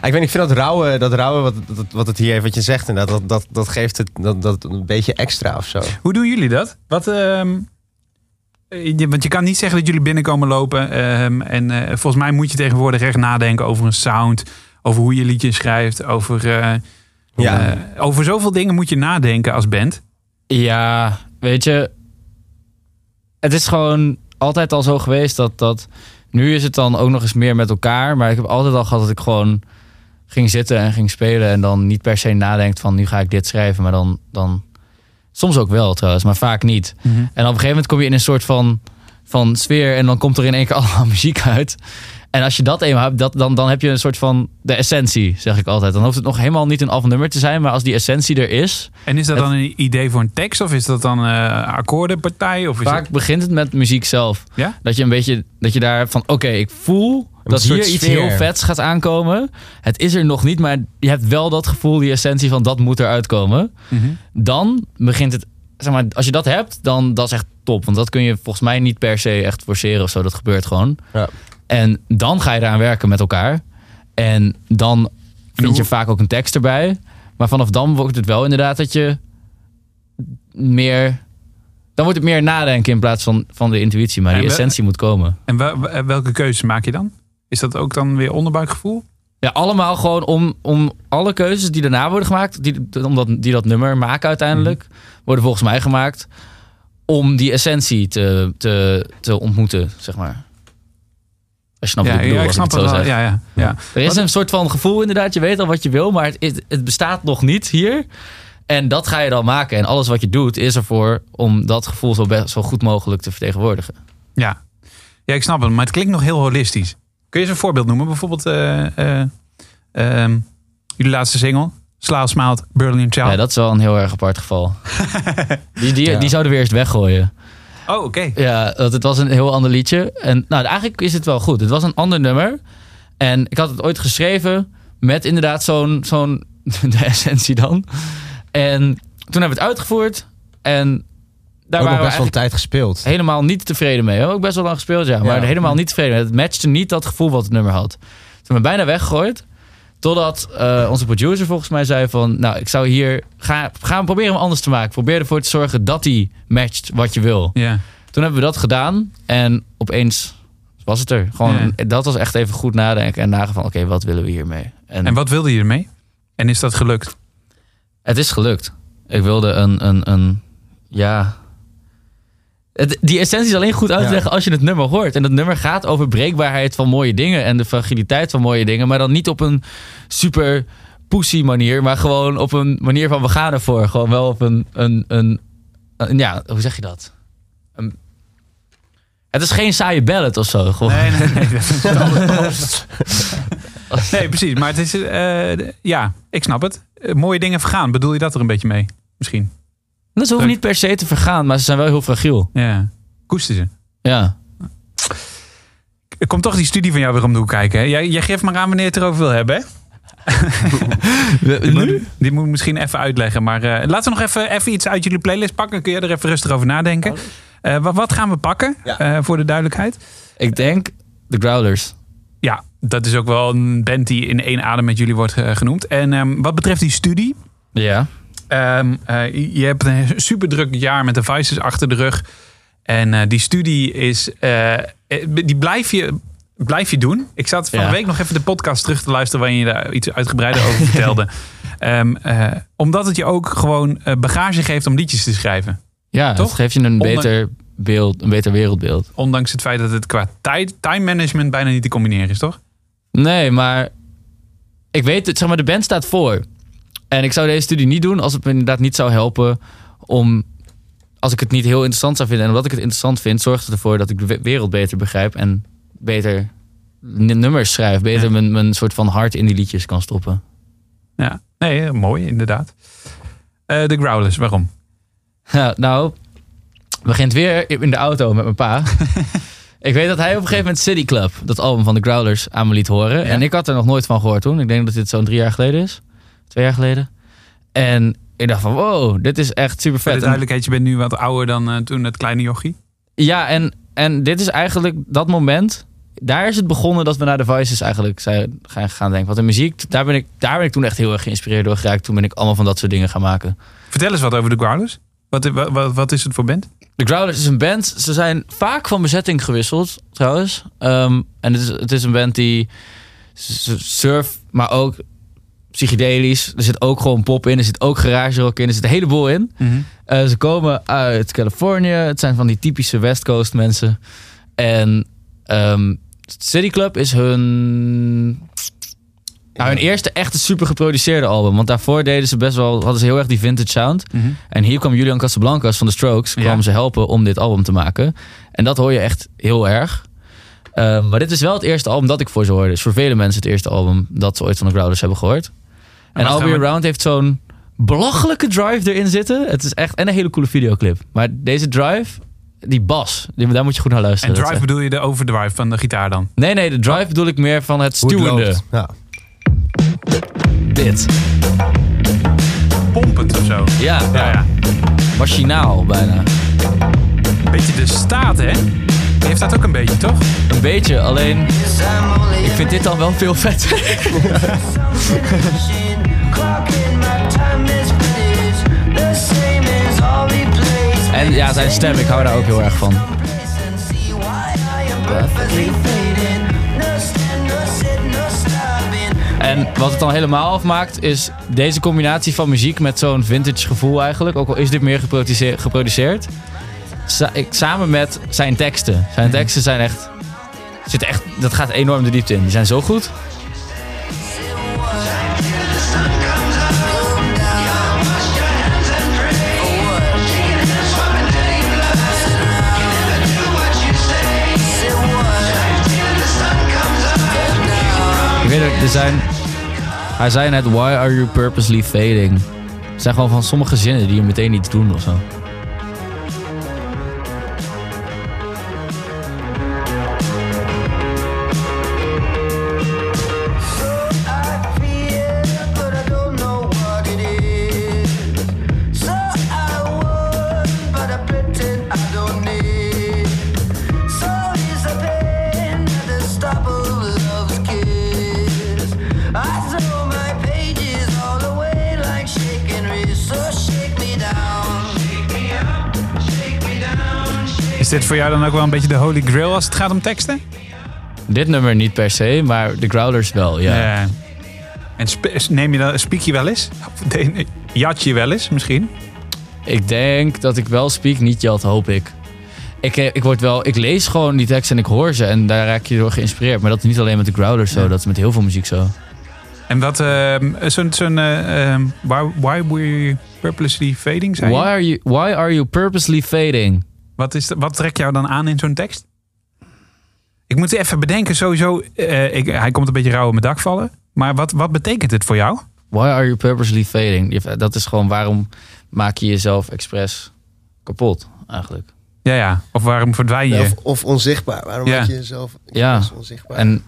[SPEAKER 5] weet niet, ik vind dat rauwe, dat rauwe wat, dat, wat het hier heeft, wat je zegt, en dat, dat, dat, geeft het dat, dat een beetje extra of zo.
[SPEAKER 2] Hoe doen jullie dat? Wat, ehm, eh, je- want je kan niet zeggen dat jullie binnenkomen lopen. ehm, en eh, volgens mij moet je tegenwoordig echt nadenken over een sound. Over hoe je liedjes schrijft. Over, eh,
[SPEAKER 5] Ja.
[SPEAKER 2] eh, over zoveel dingen moet je nadenken als band.
[SPEAKER 4] Ja, weet je. Het is gewoon altijd al zo geweest dat, dat. Nu is het dan ook nog eens meer met elkaar. Maar ik heb altijd al gehad dat ik gewoon ging zitten en ging spelen. En dan niet per se nadenkt van nu ga ik dit schrijven. Maar dan. dan soms ook wel trouwens, maar vaak niet. En op een gegeven moment kom je in een soort van van sfeer. En dan komt er in één keer allemaal muziek uit. En als je dat eenmaal hebt, dat, dan, dan heb je een soort van de essentie, zeg ik altijd. Dan hoeft het nog helemaal niet een afnummer te zijn. Maar als die essentie er is,
[SPEAKER 2] En is dat
[SPEAKER 4] Het-
[SPEAKER 2] dan een idee voor een tekst of is dat dan eh akkoordenpartij? Of is
[SPEAKER 4] vaak
[SPEAKER 2] het...
[SPEAKER 4] begint het met muziek zelf.
[SPEAKER 2] Ja?
[SPEAKER 4] Dat je een beetje, dat je daar van, oké, ik voel dat hier iets
[SPEAKER 5] sfeer.
[SPEAKER 4] heel vets gaat aankomen. Het is er nog niet, maar je hebt wel dat gevoel, die essentie van dat moet eruit komen.
[SPEAKER 2] Mhm.
[SPEAKER 4] Dan begint het, zeg maar, als je dat hebt, dan dat is echt top. Want dat kun je volgens mij niet per se echt forceren of zo. Dat gebeurt gewoon.
[SPEAKER 5] Ja.
[SPEAKER 4] En dan ga je eraan werken met elkaar. En dan vind je vaak ook een tekst erbij. Maar vanaf dan wordt het wel inderdaad dat je meer... Dan wordt het meer nadenken in plaats van, van de intuïtie. Maar die essentie moet komen.
[SPEAKER 2] En wel- wel- welke keuzes maak je dan? Is dat ook dan weer onderbuikgevoel?
[SPEAKER 4] Ja, allemaal gewoon om, om alle keuzes die daarna worden gemaakt... Die, omdat, die dat nummer maken uiteindelijk... worden volgens mij gemaakt... om die essentie te, te, te ontmoeten, zeg maar. Als je snapt wat ik bedoel,
[SPEAKER 2] ik snap
[SPEAKER 4] het
[SPEAKER 2] wel. Ja, ja, ja.
[SPEAKER 4] Er is een soort van gevoel inderdaad. Je weet al wat je wil, maar het, het, het bestaat nog niet hier. En dat ga je dan maken. En alles wat je doet is ervoor om dat gevoel zo, best, zo goed mogelijk te vertegenwoordigen.
[SPEAKER 2] Ja. ja, ik snap het. Maar het klinkt nog heel holistisch. Kun je eens een voorbeeld noemen? Bijvoorbeeld ehm, jullie laatste single. Slaal Smaalt, Berlin Child.
[SPEAKER 4] Ja, dat is wel een heel erg apart geval. die, die,
[SPEAKER 5] Ja.
[SPEAKER 4] die zouden we eerst weggooien.
[SPEAKER 2] Oh, oké.
[SPEAKER 4] Ja, want het was een heel ander liedje. En nou, eigenlijk is het wel goed. Het was een ander nummer. En ik had het ooit geschreven met inderdaad zo'n, zo'n de essentie dan. En toen hebben we het uitgevoerd. En daar
[SPEAKER 5] Ook
[SPEAKER 4] we
[SPEAKER 5] best wel tijd gespeeld.
[SPEAKER 4] helemaal niet tevreden mee. Ook best wel lang gespeeld, ja. Maar
[SPEAKER 5] Ja.
[SPEAKER 4] helemaal niet tevreden mee. Het matchte niet dat gevoel wat het nummer had. Toen hebben we bijna weggegooid. Totdat eh, onze producer volgens mij zei van... Nou, ik zou hier... Ga, gaan we proberen hem anders te maken. Probeer ervoor te zorgen dat hij matcht wat je wil.
[SPEAKER 2] Ja.
[SPEAKER 4] Toen hebben we dat gedaan. En opeens was het er. Gewoon, Dat was echt even goed nadenken. En nagaan van, oké, wat willen we hiermee? En,
[SPEAKER 2] En wat wilde je ermee? En is dat gelukt?
[SPEAKER 4] het is gelukt. Ik wilde een... een, een ja... Het, die essentie is alleen goed uit te leggen als je het nummer hoort. En dat nummer gaat over breekbaarheid van mooie dingen. En de fragiliteit van mooie dingen. Maar dan niet op een super pussy manier. Maar gewoon op een manier van we gaan ervoor. Gewoon wel op een... een, een, een- ja, hoe zeg je dat? Een- het is geen saaie ballad of zo. Gewoon.
[SPEAKER 2] Nee, nee, nee. nee, precies. Maar het is... eh, ja, ik snap het. Eh, mooie dingen vergaan. Bedoel je dat er een beetje mee? Misschien.
[SPEAKER 4] Dat ze hoeven niet per se te vergaan, maar ze zijn wel heel fragiel.
[SPEAKER 2] Ja. Koester ze.
[SPEAKER 4] Ja.
[SPEAKER 2] Er komt toch die studie van jou weer om de hoek kijken. Hè? Jij, jij geeft maar aan wanneer je het erover wil hebben. Hè? Die moet, die moet ik misschien even uitleggen. Maar eh, laten we nog even, even iets uit jullie playlist pakken. Dan kun je er even rustig over nadenken. Eh, wat, wat gaan we pakken?
[SPEAKER 5] Ja.
[SPEAKER 2] eh, voor de duidelijkheid.
[SPEAKER 4] Ik denk de Growlers.
[SPEAKER 2] Ja, dat is ook wel een band die in één adem met jullie wordt genoemd. En ehm, wat betreft die studie.
[SPEAKER 4] Ja.
[SPEAKER 2] Ehm, eh, je hebt een super druk jaar met de Vices achter de rug. En eh, die studie is. eh, die blijf je, blijf je doen. Ik zat van
[SPEAKER 4] Ja.
[SPEAKER 2] de week nog even de podcast terug te luisteren. waarin je daar iets uitgebreider over vertelde. Ehm, eh, omdat het je ook gewoon bagage geeft om liedjes te schrijven.
[SPEAKER 4] Ja,
[SPEAKER 2] Toch?
[SPEAKER 4] dat geeft je een beter beeld, een beter wereldbeeld.
[SPEAKER 2] Ondanks het feit dat het qua tijd, time management bijna niet te combineren is, toch?
[SPEAKER 4] Nee, maar ik weet het, zeg maar, de band staat voor. En ik zou deze studie niet doen als het me inderdaad niet zou helpen om, als ik het niet heel interessant zou vinden. En omdat ik het interessant vind, zorgt het ervoor dat ik de we- wereld beter begrijp en beter nummers schrijf. Beter
[SPEAKER 2] Ja.
[SPEAKER 4] mijn, mijn soort van hart in die liedjes kan stoppen.
[SPEAKER 2] Ja, nee, eh, mooi inderdaad. Eh, de Growlers, waarom?
[SPEAKER 4] Ja, nou, begint weer in de auto met mijn pa. ik weet dat hij op een gegeven moment City Club, dat album van de Growlers, aan me liet horen. En ik had er nog nooit van gehoord toen. Ik denk dat dit zo'n drie jaar geleden is. Twee jaar geleden. En ik dacht van, wow, dit is echt super
[SPEAKER 2] Voor de
[SPEAKER 4] vet.
[SPEAKER 2] duidelijkheid, je bent nu wat ouder dan eh, toen het kleine jochie.
[SPEAKER 4] Ja, en, en dit is eigenlijk dat moment. Daar is het begonnen dat we naar de Vices eigenlijk zijn gaan, denken. Want de muziek, daar ben, ik, daar ben ik toen echt heel erg geïnspireerd door geraakt. Toen ben ik allemaal van dat soort dingen gaan maken.
[SPEAKER 2] Vertel eens wat over de Growlers. Wat, wat, wat, wat is het voor band?
[SPEAKER 4] De Growlers is een band. Ze zijn vaak van bezetting gewisseld, trouwens. Ehm, en het is, het is een band die surf, maar ook psychedelisch. Er zit ook gewoon pop in. Er zit ook garage rock in. Er zit een heleboel in. Eh, ze komen uit Californië. Het zijn van die typische West Coast mensen. En ehm, City Club is hun Nou, hun eerste echte super geproduceerde album. Want daarvoor deden ze best wel, hadden ze heel erg die vintage sound. En hier kwam Julian Casablancas van de Strokes, kwam
[SPEAKER 2] Ja.
[SPEAKER 4] ze helpen om dit album te maken. En dat hoor je echt heel erg. Eh, maar dit is wel het eerste album dat ik voor ze hoorde. Dus voor vele mensen het eerste album dat ze ooit van de Growlers hebben gehoord. En All Be
[SPEAKER 2] we-
[SPEAKER 4] Around heeft zo'n belachelijke drive erin zitten. Het is echt, en een hele coole videoclip. Maar deze drive, die bas, die, daar moet je goed naar
[SPEAKER 2] En
[SPEAKER 4] luisteren. Dat
[SPEAKER 2] drive bedoel je de overdrive van de gitaar dan?
[SPEAKER 4] Nee, nee, de drive bedoel ik meer van het stuwende.
[SPEAKER 5] Ja.
[SPEAKER 4] Dit.
[SPEAKER 2] Pompend of zo.
[SPEAKER 4] Ja,
[SPEAKER 2] Ja, ja.
[SPEAKER 4] machinaal bijna.
[SPEAKER 2] Een beetje de staat, hè? Die heeft dat ook een beetje, toch?
[SPEAKER 4] Een beetje, alleen ik vind dit dan wel veel vet. en ja, zijn stem, ik hou daar ook heel erg van. En wat het dan helemaal afmaakt, is deze combinatie van muziek met zo'n vintage gevoel eigenlijk. Ook al is dit meer geproduceerd. Sa- ik- samen met zijn teksten. Zijn teksten zijn echt, zitten echt. Dat gaat enorm de diepte in. Die zijn zo goed. Ik weet het, er zijn. Hij zei net: Why are you purposely fading? Het zijn gewoon van sommige zinnen die je meteen niet doen of zo.
[SPEAKER 2] Voor jou dan ook wel een beetje de holy grail als het gaat om teksten?
[SPEAKER 4] Dit nummer niet per se, maar de Growlers wel, ja.
[SPEAKER 2] Ja. En neem je dan, speak je wel eens? Of Jat je wel eens misschien?
[SPEAKER 4] Ik denk dat ik wel speak, niet jat, hoop ik. Ik, eh, ik, word wel, ik lees gewoon die teksten en ik hoor ze en daar raak je door geïnspireerd. Maar dat is niet alleen met de Growlers zo, dat is met heel veel muziek zo.
[SPEAKER 2] En wat, ehm, zo'n, zo'n ehm, why, why were you purposely fading,
[SPEAKER 4] Why are, you, why are you purposely fading?
[SPEAKER 2] Wat, is de- wat trekt jou dan aan in zo'n tekst? Ik moet even bedenken, sowieso, eh, ik, hij komt een beetje rauw op mijn dak vallen. Maar wat, wat betekent dit voor jou?
[SPEAKER 4] Why are you purposely fading? Je- Dat is gewoon waarom maak je jezelf expres kapot, eigenlijk.
[SPEAKER 2] Ja, ja. Of waarom verdwijn je?
[SPEAKER 5] Ja, Of, of onzichtbaar. Waarom
[SPEAKER 2] Ja.
[SPEAKER 5] maak je jezelf
[SPEAKER 4] Ja.
[SPEAKER 5] expres onzichtbaar?
[SPEAKER 4] En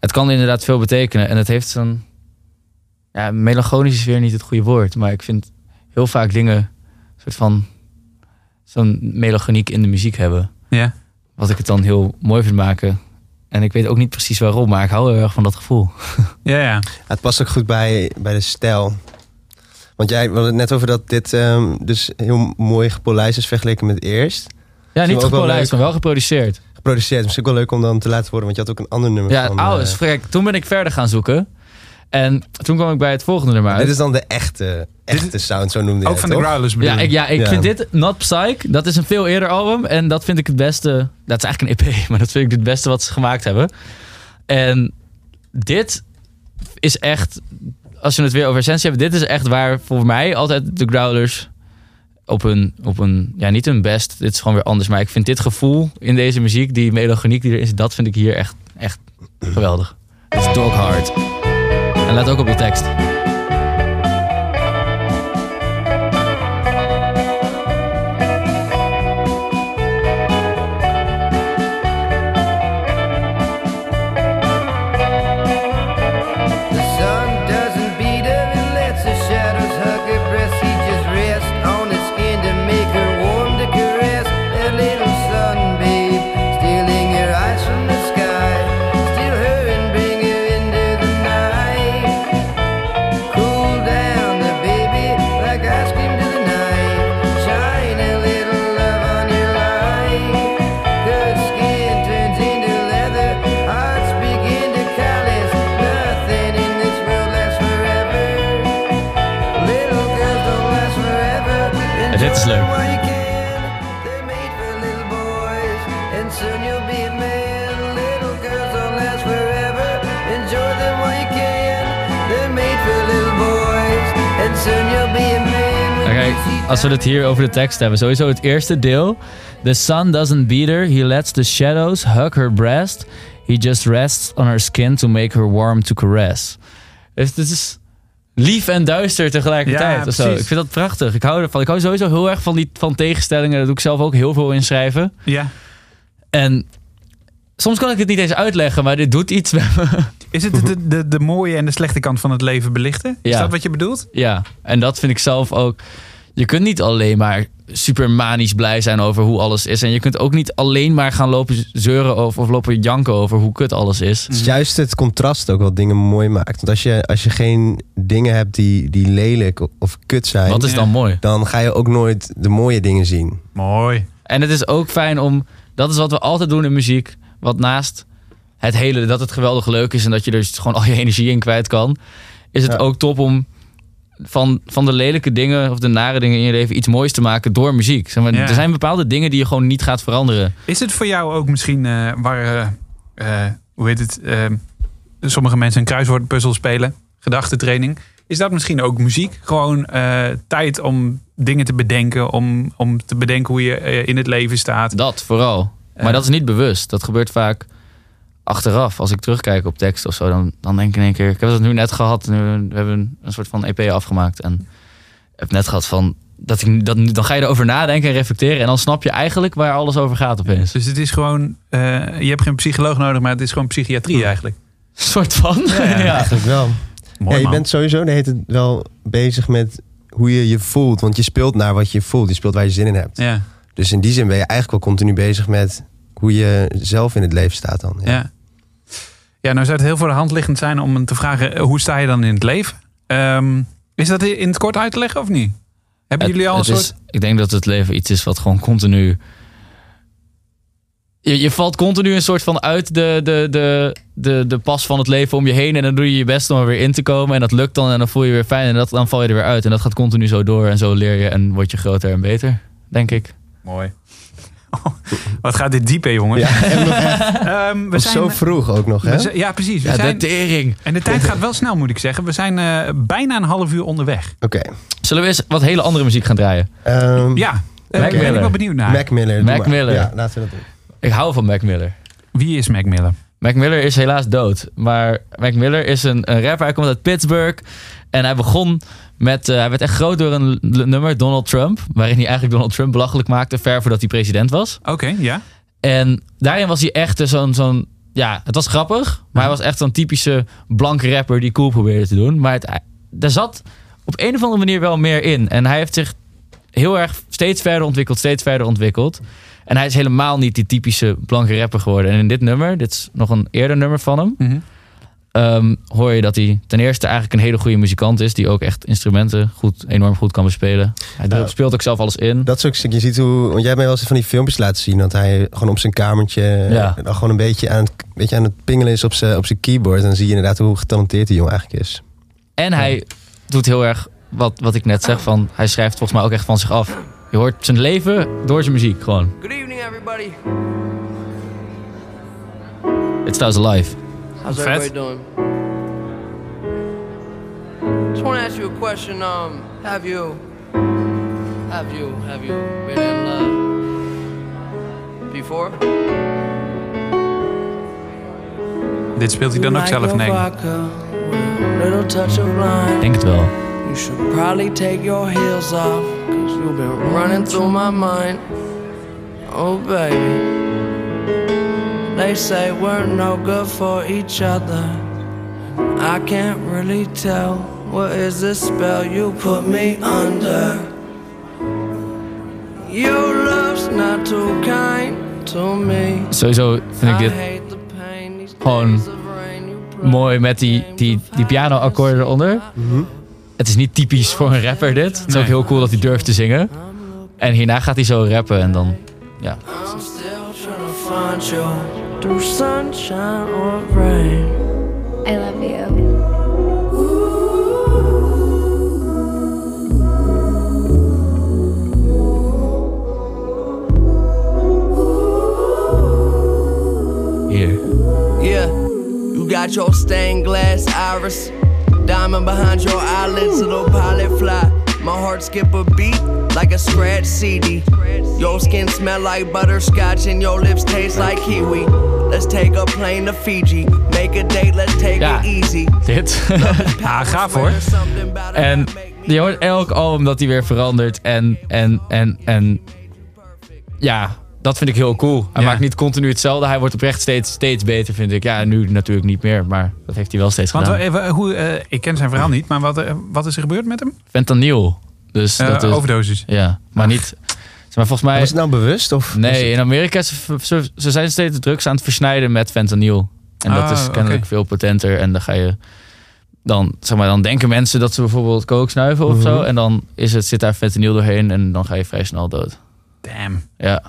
[SPEAKER 4] het kan inderdaad veel betekenen. En het heeft zo'n... Ja, melancholisch is weer niet het goede woord. Maar ik vind heel vaak dingen... een soort van... Zo'n melancholiek in de muziek hebben.
[SPEAKER 2] Ja.
[SPEAKER 4] Wat ik het dan heel mooi vind maken. En ik weet ook niet precies waarom. Maar ik hou heel erg van dat gevoel.
[SPEAKER 2] Ja, ja.
[SPEAKER 5] Het past ook goed bij, bij de stijl. Want jij we hadden het net over dat dit ehm, dus heel mooi gepolijst is vergeleken met eerst.
[SPEAKER 4] Ja, niet gepolijst, maar wel geproduceerd.
[SPEAKER 5] Geproduceerd. Misschien ook wel leuk om dan te laten horen, want je had ook een ander nummer
[SPEAKER 4] Ja,
[SPEAKER 5] van...
[SPEAKER 4] oh,
[SPEAKER 5] eh,
[SPEAKER 4] is kijk, toen ben ik verder gaan zoeken. En toen kwam ik bij het volgende nummer uit.
[SPEAKER 5] dit is dan de echte, echte sound, zo noemde je
[SPEAKER 2] Ook
[SPEAKER 5] het,
[SPEAKER 2] van de? Growlers bedoel
[SPEAKER 4] Ja,
[SPEAKER 2] je?
[SPEAKER 4] ik, ja, ik
[SPEAKER 5] Ja.
[SPEAKER 4] vind dit Not Psych, dat is een veel eerder album. En dat vind ik het beste. Dat is eigenlijk een EP, maar dat vind ik het beste wat ze gemaakt hebben. En dit is echt, als we het weer over essentie hebben, dit is echt waar voor mij altijd de Growlers op een, op een, ja, niet hun best. Dit is gewoon weer anders. Maar ik vind dit gevoel in deze muziek, die melodiek die er is, dat vind ik hier echt, echt geweldig. Het is dog hard. En let ook op de tekst. Als we het hier over de tekst hebben. Sowieso het eerste deel. The sun doesn't beat her. He lets the shadows hug her breast. He just rests on her skin to make her warm to caress. Dus het is lief en duister tegelijkertijd.
[SPEAKER 2] Ja,
[SPEAKER 4] of zo. Ik vind dat prachtig. Ik hou ervan. Ik hou sowieso heel erg van, die, van tegenstellingen. Dat doe ik zelf ook heel veel in schrijven.
[SPEAKER 2] Ja.
[SPEAKER 4] En soms kan ik het niet eens uitleggen, maar dit doet iets met me.
[SPEAKER 2] Is het de, de, de mooie en de slechte kant van het leven belichten? Is
[SPEAKER 4] Ja.
[SPEAKER 2] dat wat je bedoelt?
[SPEAKER 4] Ja, en dat vind ik zelf ook. Je kunt niet alleen maar super manisch blij zijn over hoe alles is. En je kunt ook niet alleen maar gaan lopen zeuren of, of lopen janken over hoe kut alles is.
[SPEAKER 5] Het is juist het contrast ook wat dingen mooi maakt. Want als je, als je geen dingen hebt die, die lelijk of kut zijn...
[SPEAKER 4] Wat is dan mooi?
[SPEAKER 5] dan ga je ook nooit de mooie dingen zien.
[SPEAKER 2] Mooi.
[SPEAKER 4] En het is ook fijn om. Dat is wat we altijd doen in muziek. Wat naast het hele, dat het geweldig leuk is en dat je er dus gewoon al je energie in kwijt kan. Is het
[SPEAKER 5] Ja.
[SPEAKER 4] ook top om van, van de lelijke dingen of de nare dingen in je leven iets moois te maken door muziek. Zeg maar,
[SPEAKER 2] Ja.
[SPEAKER 4] Er zijn bepaalde dingen die je gewoon niet gaat veranderen.
[SPEAKER 2] Is het voor jou ook misschien eh, waar, eh, eh, hoe heet het, sommige mensen een kruiswoordpuzzel spelen, gedachtentraining. Is dat misschien ook muziek? Gewoon tijd om dingen te bedenken, om, om te bedenken hoe je in het leven staat.
[SPEAKER 4] Dat vooral. Maar dat is niet bewust. Dat gebeurt vaak achteraf. Als ik terugkijk op tekst of zo, dan, dan denk ik in één keer... Ik heb dat nu net gehad. Nu, we hebben een soort van EP afgemaakt. En heb net gehad van... Dat ik, dat, dan ga je erover nadenken en reflecteren. En dan snap je eigenlijk waar alles over gaat opeens.
[SPEAKER 2] Dus het is gewoon, eh, je hebt geen psycholoog nodig, maar het is gewoon psychiatrie eigenlijk.
[SPEAKER 4] Een soort van.
[SPEAKER 2] Ja,
[SPEAKER 4] Ja,
[SPEAKER 5] Eigenlijk wel.
[SPEAKER 2] Mooi,
[SPEAKER 5] ja, je
[SPEAKER 2] man.
[SPEAKER 5] bent sowieso de hele tijd wel bezig met hoe je je voelt. Want je speelt naar wat je voelt. Je speelt waar je zin in hebt.
[SPEAKER 2] Ja,
[SPEAKER 5] Dus in die zin ben je eigenlijk wel continu bezig met hoe je zelf in het leven staat dan. Ja.
[SPEAKER 2] ja. Ja, nou zou het heel voor de hand liggend zijn om te vragen, eh, hoe sta je dan in het leven? Ehm, is dat in het kort uit te leggen of niet? Hebben
[SPEAKER 4] Het-
[SPEAKER 2] jullie al een soort...
[SPEAKER 4] is- ik denk dat het leven iets is wat gewoon continu... Je, je valt continu een soort van uit de, de, de, de, de pas van het leven om je heen. En dan doe je je best om er weer in te komen. En dat lukt dan en dan voel je je weer fijn. En dat, dan val je er weer uit. En dat gaat continu zo door. En zo leer je en word je groter en beter, denk ik.
[SPEAKER 2] Mooi. Wat gaat dit diep, hè, jongens?
[SPEAKER 5] Ja, echt
[SPEAKER 2] Ehm, we zijn,
[SPEAKER 5] zo vroeg ook nog, hè?
[SPEAKER 2] ja, precies. We
[SPEAKER 4] Ja,
[SPEAKER 2] zijn,
[SPEAKER 4] de tering.
[SPEAKER 2] en de tijd gaat wel snel, moet ik zeggen. We zijn eh, bijna een half uur onderweg.
[SPEAKER 5] Oké.
[SPEAKER 4] Zullen we eens wat hele andere muziek gaan draaien?
[SPEAKER 5] Ehm,
[SPEAKER 2] Ja, daar
[SPEAKER 4] Mac
[SPEAKER 2] ben ik
[SPEAKER 4] Miller.
[SPEAKER 2] wel benieuwd naar.
[SPEAKER 5] Mac Miller.
[SPEAKER 4] Mac
[SPEAKER 5] maar.
[SPEAKER 4] Miller.
[SPEAKER 5] Ja, laten we dat doen.
[SPEAKER 4] Ik hou van Mac Miller.
[SPEAKER 2] Wie is Mac Miller?
[SPEAKER 4] Mac Miller is helaas dood. Maar Mac Miller is een, een rapper. Hij komt uit Pittsburgh. En hij begon met... eh, hij werd echt groot door een nummer, Donald Trump. Waarin hij eigenlijk Donald Trump belachelijk maakte. Ver voordat hij president was.
[SPEAKER 2] Oké, ja.
[SPEAKER 4] En daarin was hij echt zo'n... zo'n ja, het was grappig. Maar hij was echt zo'n typische blanke rapper die cool probeerde te doen. Maar het, er zat op een of andere manier wel meer in. En hij heeft zich heel erg steeds verder ontwikkeld. Steeds verder ontwikkeld. En hij is helemaal niet die typische blanke rapper geworden. En in dit nummer, dit is nog een eerder nummer van hem
[SPEAKER 2] Mhm.
[SPEAKER 4] Ehm, hoor je dat hij ten eerste eigenlijk een hele goede muzikant is. Die ook echt instrumenten goed, enorm goed kan bespelen. Hij
[SPEAKER 5] Ja.
[SPEAKER 4] speelt ook zelf alles in.
[SPEAKER 5] Dat is ook, je ziet hoe, want jij hebt mij wel eens van die filmpjes laten zien, dat hij gewoon op zijn kamertje
[SPEAKER 4] Ja.
[SPEAKER 5] eh, dan gewoon een beetje aan, het, beetje aan het pingelen is op zijn, op zijn keyboard. En dan zie je inderdaad hoe getalenteerd die jongen eigenlijk is.
[SPEAKER 4] En hij doet heel erg wat, wat ik net zeg. Van, hij schrijft volgens mij ook echt van zich af. Je hoort zijn leven door zijn muziek gewoon.
[SPEAKER 9] Good evening, everybody.
[SPEAKER 4] It's Thuis Alive.
[SPEAKER 9] How's
[SPEAKER 2] Fat.
[SPEAKER 9] everybody doing? Just want to ask you a question. Um, have you, have you, have you been in love before?
[SPEAKER 2] Dit speelt hij dan ook zelf? Nee.
[SPEAKER 9] Little touch of lime.
[SPEAKER 4] Ik denk het wel.
[SPEAKER 9] You should probably take your heels off, cause you've been running through my mind. Oh, baby. They say we're no good for each other. I can't really tell. What is this spell you put me under? Your love's not too kind to me.
[SPEAKER 4] Sowieso vind ik dit gewoon mooi met die, die, die piano-akkoorden eronder. Het is niet typisch voor een rapper dit. Het is ook
[SPEAKER 2] Nee.
[SPEAKER 4] heel cool dat hij durft te zingen. En hierna gaat hij zo rappen en dan... Ja,
[SPEAKER 9] I'm still trying to find you through sunshine or rain.
[SPEAKER 10] I love you.
[SPEAKER 4] hier.
[SPEAKER 9] Yeah, you got your stained glass iris, diamond behind your eyelids, little pilot fly. My heart skip a beat like a spread CD. Your skin smell like butterscotch and your lips taste like kiwi. Let's take a plane to Fiji. Make a date, let's take
[SPEAKER 4] Ja.
[SPEAKER 9] it easy.
[SPEAKER 4] Dit.
[SPEAKER 2] Ja, gaaf hoor.
[SPEAKER 4] En je hoort elk album dat hij weer verandert. En, en, en, en ja, dat vind ik heel cool. Hij
[SPEAKER 2] Ja.
[SPEAKER 4] maakt niet continu hetzelfde. Hij wordt oprecht steeds, steeds beter, vind ik. Ja, nu natuurlijk niet meer, maar dat heeft hij wel steeds
[SPEAKER 2] Want
[SPEAKER 4] gedaan.
[SPEAKER 2] even, hoe, eh, ik ken zijn verhaal niet, maar wat, eh, wat is er gebeurd met hem?
[SPEAKER 4] Fentanyl. Dus
[SPEAKER 2] Eh,
[SPEAKER 4] dat is,
[SPEAKER 2] overdosis.
[SPEAKER 4] Ja, maar niet... Maar volgens mij...
[SPEAKER 5] Was het nou bewust? Of
[SPEAKER 4] Nee, in Amerika ze, ze, ze zijn steeds drugs aan het versnijden met fentanyl. En dat
[SPEAKER 2] Ah,
[SPEAKER 4] is kennelijk veel potenter. En dan ga je... Dan, zeg maar, dan denken mensen dat ze bijvoorbeeld coke snuiven of zo.
[SPEAKER 5] Mhm.
[SPEAKER 4] En dan is het, zit daar fentanyl doorheen en dan ga je vrij snel dood.
[SPEAKER 2] Damn.
[SPEAKER 4] Ja,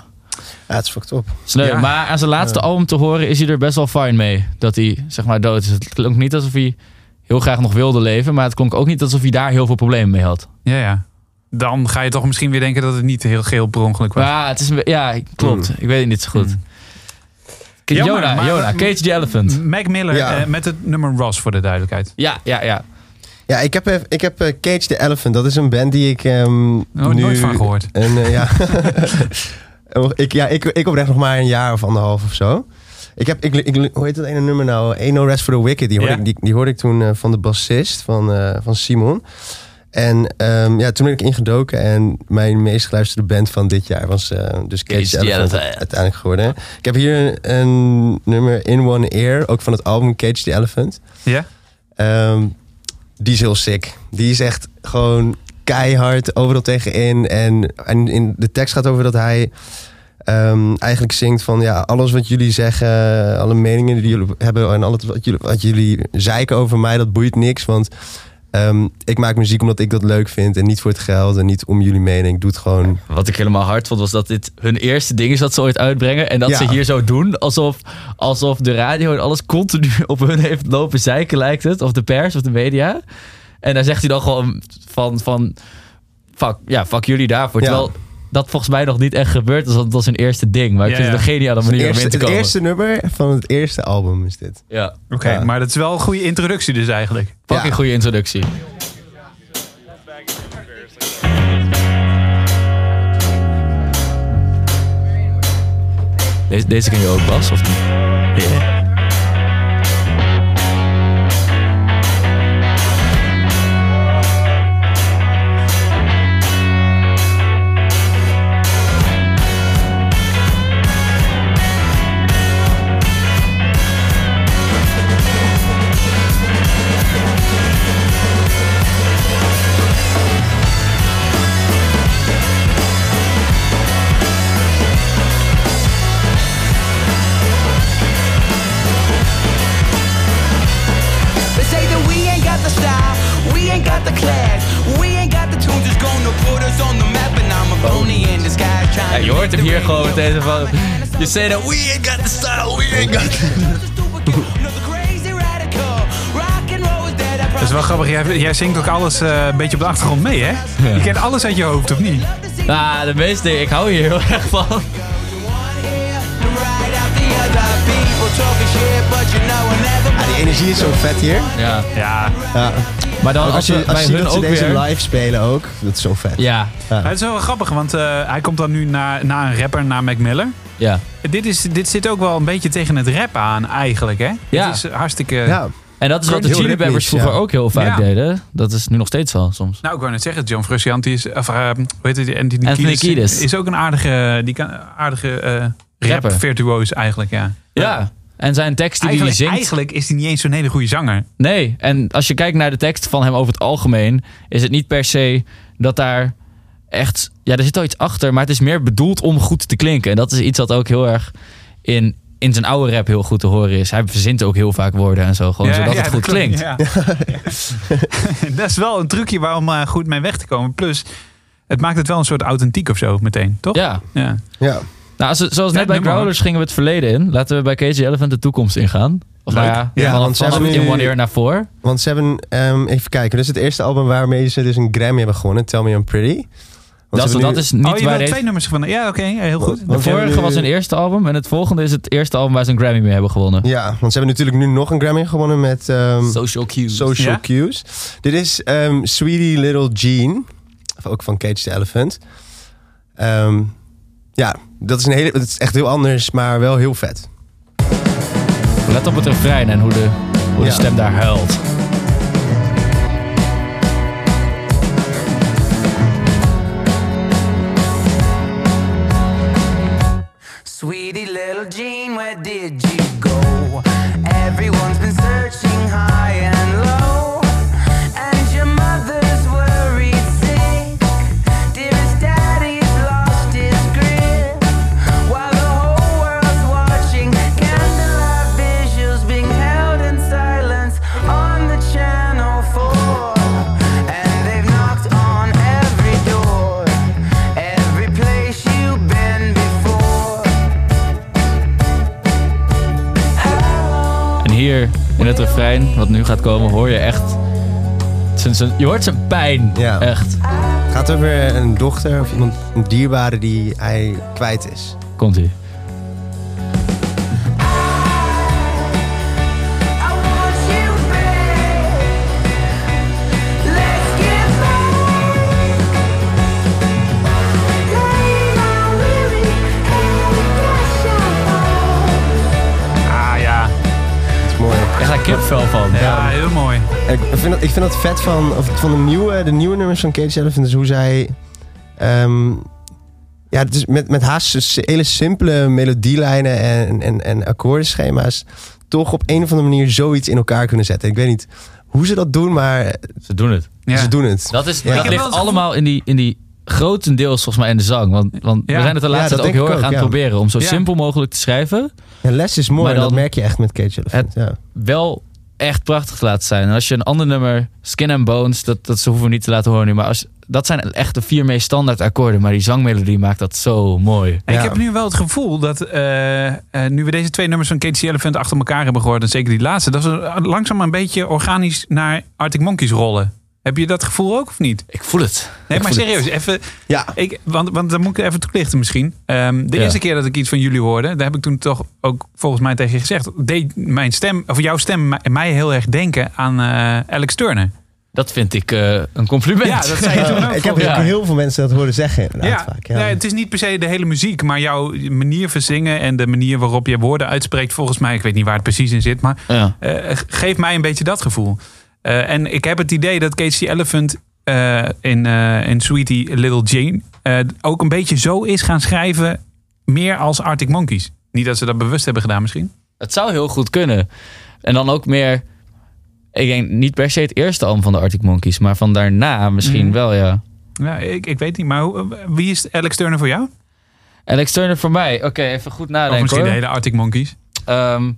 [SPEAKER 5] Ja, het is fucked up.
[SPEAKER 4] sneu.
[SPEAKER 2] Ja.
[SPEAKER 4] Maar aan zijn laatste
[SPEAKER 5] Ja.
[SPEAKER 4] album te horen is hij er best wel fine mee. Dat hij zeg maar dood is. Het klonk niet alsof hij heel graag nog wilde leven. Maar het klonk ook niet alsof hij daar heel veel problemen mee had.
[SPEAKER 2] Ja, ja. Dan ga je toch misschien weer denken dat het niet heel geel per ongeluk was.
[SPEAKER 4] Ja, het is, ja klopt. Ik weet het niet zo goed.
[SPEAKER 2] Mm.
[SPEAKER 4] Jona, Cage the Elephant.
[SPEAKER 2] Mac Miller
[SPEAKER 5] Ja.
[SPEAKER 2] eh, met het nummer Ross voor de duidelijkheid.
[SPEAKER 4] Ja, ja, ja.
[SPEAKER 5] Ja, ik heb, eh, ik heb eh, Cage the Elephant. Dat is een band die ik ehm
[SPEAKER 2] Nooit,
[SPEAKER 5] nu...
[SPEAKER 2] nooit van gehoord.
[SPEAKER 5] En, eh, ja. Oh, ik, ja, ik, ik oprecht nog maar een jaar of anderhalf of zo. Ik heb, ik, ik, hoe heet dat ene nummer nou? Ain't No Rest for the Wicked. Die hoorde,
[SPEAKER 2] Ja.
[SPEAKER 5] ik, die, die hoorde ik toen van de bassist van, eh, van Simon. En ehm, ja, toen ben ik ingedoken en mijn meest geluisterde band van dit jaar was eh, dus Cage,
[SPEAKER 4] Cage
[SPEAKER 5] the Elephant
[SPEAKER 4] Elephant.
[SPEAKER 5] uiteindelijk geworden. Ik heb hier een nummer In One Ear, ook van het album Cage the Elephant.
[SPEAKER 2] Ja?
[SPEAKER 5] Ehm, die is heel sick. Die is echt gewoon keihard overal tegenin. En, en in de tekst gaat over dat hij ehm, eigenlijk zingt van... ja, alles wat jullie zeggen, alle meningen die jullie hebben... en alles wat jullie, wat jullie zeiken over mij, dat boeit niks. Want ehm, ik maak muziek omdat ik dat leuk vind... en niet voor het geld en niet om jullie mening. Ik doe het gewoon...
[SPEAKER 4] Wat ik helemaal hard vond, was dat dit hun eerste ding is dat ze ooit uitbrengen. En dat
[SPEAKER 5] Ja.
[SPEAKER 4] ze hier zo doen, alsof, alsof de radio en alles continu op hun heeft lopen zeiken, lijkt het. Of de pers of de media. En daar zegt hij dan gewoon van, van fuck, ja, fuck jullie daarvoor.
[SPEAKER 5] Ja.
[SPEAKER 4] Terwijl dat volgens mij nog niet echt gebeurd is, want dat was hun eerste ding. Maar ik
[SPEAKER 2] Ja,
[SPEAKER 4] vind het
[SPEAKER 2] ja.
[SPEAKER 4] een geniale manier om
[SPEAKER 5] Eerste,
[SPEAKER 4] in te
[SPEAKER 5] het
[SPEAKER 4] komen.
[SPEAKER 5] eerste nummer van het eerste album is dit.
[SPEAKER 4] Ja,
[SPEAKER 2] Oké,
[SPEAKER 5] Ja.
[SPEAKER 2] maar dat is wel een goede introductie dus eigenlijk.
[SPEAKER 4] fucking
[SPEAKER 5] Ja.
[SPEAKER 4] goede introductie. Deze, deze ken je ook, Bas, of niet?
[SPEAKER 11] They
[SPEAKER 4] je hoort hem hier gewoon meteen van... Je zei dat we ain't got the style, we ain't got
[SPEAKER 2] Dat is wel grappig. Jij, jij zingt ook alles eh, een beetje op de achtergrond mee, hè? Je kent alles uit je hoofd, of niet?
[SPEAKER 4] Nou, de meeste, ik hou hier heel erg van.
[SPEAKER 5] Ja, die energie is zo vet hier.
[SPEAKER 4] Ja,
[SPEAKER 2] Ja.
[SPEAKER 5] Ja.
[SPEAKER 4] maar dan
[SPEAKER 5] Ook
[SPEAKER 4] als,
[SPEAKER 5] als je, als je ziet
[SPEAKER 4] hun
[SPEAKER 5] dat ze
[SPEAKER 4] ook
[SPEAKER 5] deze
[SPEAKER 4] weer...
[SPEAKER 5] live spelen ook, dat is zo vet.
[SPEAKER 4] Ja,
[SPEAKER 2] het is wel grappig, want eh, hij komt dan nu na, na een rapper, na Mac Miller.
[SPEAKER 4] ja.
[SPEAKER 2] Dit, is, dit zit ook wel een beetje tegen het rap aan, eigenlijk, hè?
[SPEAKER 4] Ja.
[SPEAKER 2] Het is hartstikke...
[SPEAKER 5] Ja.
[SPEAKER 4] En dat is wat de Chili Peppers vroeger
[SPEAKER 5] ja.
[SPEAKER 4] ook heel vaak
[SPEAKER 2] Ja.
[SPEAKER 4] deden. Dat is nu nog steeds wel soms.
[SPEAKER 2] Nou, ik wou net zeggen, John Frusciante is... Of, eh, hoe heet het? Anthony,
[SPEAKER 4] Anthony
[SPEAKER 2] Kiedis
[SPEAKER 4] Kiedis.
[SPEAKER 2] Is ook een aardige, die kan, aardige eh
[SPEAKER 4] Rapper.
[SPEAKER 2] rap-virtuoos eigenlijk, ja.
[SPEAKER 4] Ja. En zijn teksten die hij
[SPEAKER 2] Eigenlijk,
[SPEAKER 4] zingt...
[SPEAKER 2] eigenlijk is hij niet eens zo'n hele goede zanger.
[SPEAKER 4] Nee, en als je kijkt naar de tekst van hem over het algemeen... is het niet per se dat daar echt... Ja, er zit wel iets achter, maar het is meer bedoeld om goed te klinken. En dat is iets wat ook heel erg in, in zijn oude rap heel goed te horen is. Hij verzint ook heel vaak woorden en zo, gewoon zodat het goed klinkt.
[SPEAKER 2] ja. dat is wel een trucje waarom eh, goed mee weg te komen. Plus, het maakt het wel een soort authentiek of zo meteen, toch?
[SPEAKER 4] Ja.
[SPEAKER 2] ja.
[SPEAKER 5] Ja.
[SPEAKER 4] Nou, als, zoals
[SPEAKER 2] Ja,
[SPEAKER 4] net bij Growlers gingen we het verleden in. Laten we bij Cage the Elephant de toekomst ingaan. Of nou ja,
[SPEAKER 5] want ze hebben
[SPEAKER 4] in One Year naar voor.
[SPEAKER 5] Want ze hebben, ehm, even kijken, dit is het eerste album waarmee ze dus een Grammy hebben gewonnen, Tell Me I'm Pretty.
[SPEAKER 4] Dat, is- dat niet
[SPEAKER 2] oh, je
[SPEAKER 4] waar
[SPEAKER 2] twee nummers van... Ja, oké, ja, heel goed.
[SPEAKER 4] De vorige
[SPEAKER 5] nu-
[SPEAKER 4] was hun eerste album en het volgende is het eerste album waar ze een Grammy mee hebben gewonnen.
[SPEAKER 5] Ja, want ze hebben natuurlijk nu nog een Grammy gewonnen met ehm,
[SPEAKER 4] Social Cues.
[SPEAKER 5] Social
[SPEAKER 2] Ja?
[SPEAKER 5] Cues. Dit is ehm, Sweetie Little Jean. Ook van Cage the Elephant. Ehm, ja, dat is, een hele, dat is echt heel anders, maar wel heel vet.
[SPEAKER 4] Let op het refrein en hoe de, hoe de
[SPEAKER 5] Ja.
[SPEAKER 4] stem daar huilt.
[SPEAKER 11] In
[SPEAKER 4] het refrein, wat nu gaat komen, hoor je echt... je hoort zijn pijn.
[SPEAKER 5] Ja.
[SPEAKER 4] Echt.
[SPEAKER 5] Gaat over een dochter of iemand, een dierbare die hij kwijt is.
[SPEAKER 4] Komt
[SPEAKER 5] Ik vind, dat, ik vind dat vet van, of van de, nieuwe, de nieuwe nummers van Cage Elephant. is hoe zij... ehm, ja, het is met, met haast hele simpele melodielijnen en, en, en akkoordenschema's... toch op een of andere manier zoiets in elkaar kunnen zetten. Ik weet niet hoe ze dat doen, maar
[SPEAKER 4] Ze doen het.
[SPEAKER 2] Ja.
[SPEAKER 5] ze doen het.
[SPEAKER 4] Dat, is,
[SPEAKER 5] Ja.
[SPEAKER 4] dat
[SPEAKER 5] Ik heb
[SPEAKER 4] ligt allemaal in die, in die grotendeels volgens mij in de zang. Want, want
[SPEAKER 2] Ja.
[SPEAKER 4] we zijn het de laatste tijd ook heel erg aan het
[SPEAKER 5] ja.
[SPEAKER 4] proberen om zo
[SPEAKER 2] Ja.
[SPEAKER 4] simpel mogelijk te schrijven.
[SPEAKER 5] Ja, les is mooi,
[SPEAKER 4] Maar
[SPEAKER 5] dat merk je echt met Cage Elephant. ja.
[SPEAKER 4] Wel echt prachtig te laten zijn. En als je een ander nummer, Skin and Bones, dat, dat ze hoeven we niet te laten horen nu. Maar als, dat zijn echt de vier meest standaard akkoorden. Maar die zangmelodie maakt dat zo mooi.
[SPEAKER 2] Ik
[SPEAKER 5] Ja.
[SPEAKER 2] heb nu wel het gevoel dat eh, eh, nu we deze twee nummers van the Elephant achter elkaar hebben gehoord, en zeker die laatste, dat ze langzaam een beetje organisch naar Arctic Monkeys rollen. Heb je dat gevoel ook of niet?
[SPEAKER 4] Ik voel het.
[SPEAKER 2] Nee,
[SPEAKER 4] Ik
[SPEAKER 2] maar
[SPEAKER 4] het.
[SPEAKER 2] serieus, even.
[SPEAKER 5] Ja.
[SPEAKER 2] Ik, want, want dan moet ik even toelichten misschien. Ehm, de
[SPEAKER 4] Ja.
[SPEAKER 2] eerste keer dat ik iets van jullie hoorde, daar heb ik toen toch ook volgens mij tegen je gezegd, deed mijn stem, of jouw stem mij- mij heel erg denken aan eh, Alex Turner.
[SPEAKER 4] Dat vind ik eh, een compliment.
[SPEAKER 2] Ja, dat zei je toen ook.
[SPEAKER 5] ik heb ook heel veel mensen dat horen zeggen inderdaad
[SPEAKER 2] Ja,
[SPEAKER 5] vaak. Ja.
[SPEAKER 2] nee, het is niet per se de hele muziek, maar jouw manier van zingen en de manier waarop je woorden uitspreekt, volgens mij, ik weet niet waar het precies in zit, maar
[SPEAKER 4] Ja.
[SPEAKER 2] eh, geeft mij een beetje dat gevoel. Eh, en ik heb het idee dat Cage the Elephant eh, in, eh, in Sweetie Little Jane ook een beetje zo is gaan schrijven, meer als Arctic Monkeys. Niet dat ze dat bewust hebben gedaan misschien.
[SPEAKER 4] Het zou heel goed kunnen. En dan ook meer... Ik denk niet per se het eerste album van de Arctic Monkeys. Maar van daarna misschien
[SPEAKER 2] Mhm.
[SPEAKER 4] wel, ja.
[SPEAKER 2] Ja, ik, ik weet niet, maar hoe- wie is Alex Turner voor jou?
[SPEAKER 4] Alex Turner voor mij. Oké, even goed
[SPEAKER 2] of
[SPEAKER 4] nadenken
[SPEAKER 2] misschien de
[SPEAKER 4] hoor.
[SPEAKER 2] hele Arctic Monkeys?
[SPEAKER 4] Ehm,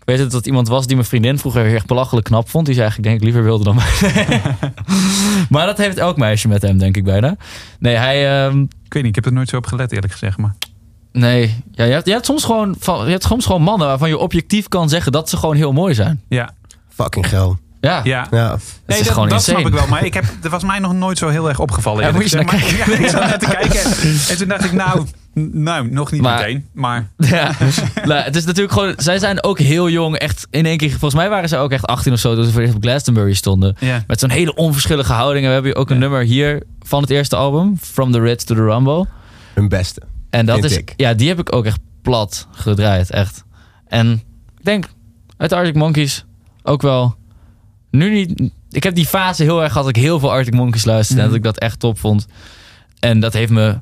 [SPEAKER 4] ik weet het dat iemand was die mijn vriendin vroeger heel erg belachelijk knap vond. Die ze eigenlijk denk ik liever wilde dan mij. maar dat heeft elk meisje met hem, denk ik bijna. Nee, hij... ehm,
[SPEAKER 2] Ik weet niet, ik heb er nooit zo op gelet eerlijk gezegd. Maar.
[SPEAKER 4] nee, ja, je, hebt, je, hebt soms gewoon, van- je hebt soms gewoon mannen waarvan je objectief kan zeggen dat ze gewoon heel mooi zijn.
[SPEAKER 2] Ja,
[SPEAKER 5] Fucking geil.
[SPEAKER 4] Ja,
[SPEAKER 2] ja.
[SPEAKER 5] Ja.
[SPEAKER 4] dat
[SPEAKER 2] Nee,
[SPEAKER 4] is
[SPEAKER 2] dat,
[SPEAKER 4] gewoon
[SPEAKER 2] dat
[SPEAKER 4] insane.
[SPEAKER 2] snap ik wel. Maar ik heb, dat was mij nog nooit zo heel erg opgevallen.
[SPEAKER 4] Ja, moet je.
[SPEAKER 2] Maar- Ja, ik zat net te kijken. En toen dacht ik, nou, nou nog niet
[SPEAKER 4] Maar-
[SPEAKER 2] meteen. Maar
[SPEAKER 4] Ja, nou, het is natuurlijk gewoon. Zij zijn ook heel jong. Echt in één keer. Volgens mij waren ze ook echt 18 of zo. Toen ze voor op Glastonbury stonden.
[SPEAKER 2] ja.
[SPEAKER 4] Met zo'n hele onverschillige houding. En we hebben hier ook een
[SPEAKER 2] Ja.
[SPEAKER 4] nummer hier van het eerste album. From the Ritz to the Rumble.
[SPEAKER 5] Hun beste.
[SPEAKER 4] En dat is.
[SPEAKER 5] ik.
[SPEAKER 4] Ja, die heb ik ook echt plat gedraaid. Echt. En ik denk uit de Arctic Monkeys ook wel. Nu niet. Ik heb die fase heel erg gehad. Dat ik heel veel Arctic Monkeys luisterde. En
[SPEAKER 2] Mhm.
[SPEAKER 4] dat ik dat echt top vond. En dat heeft me.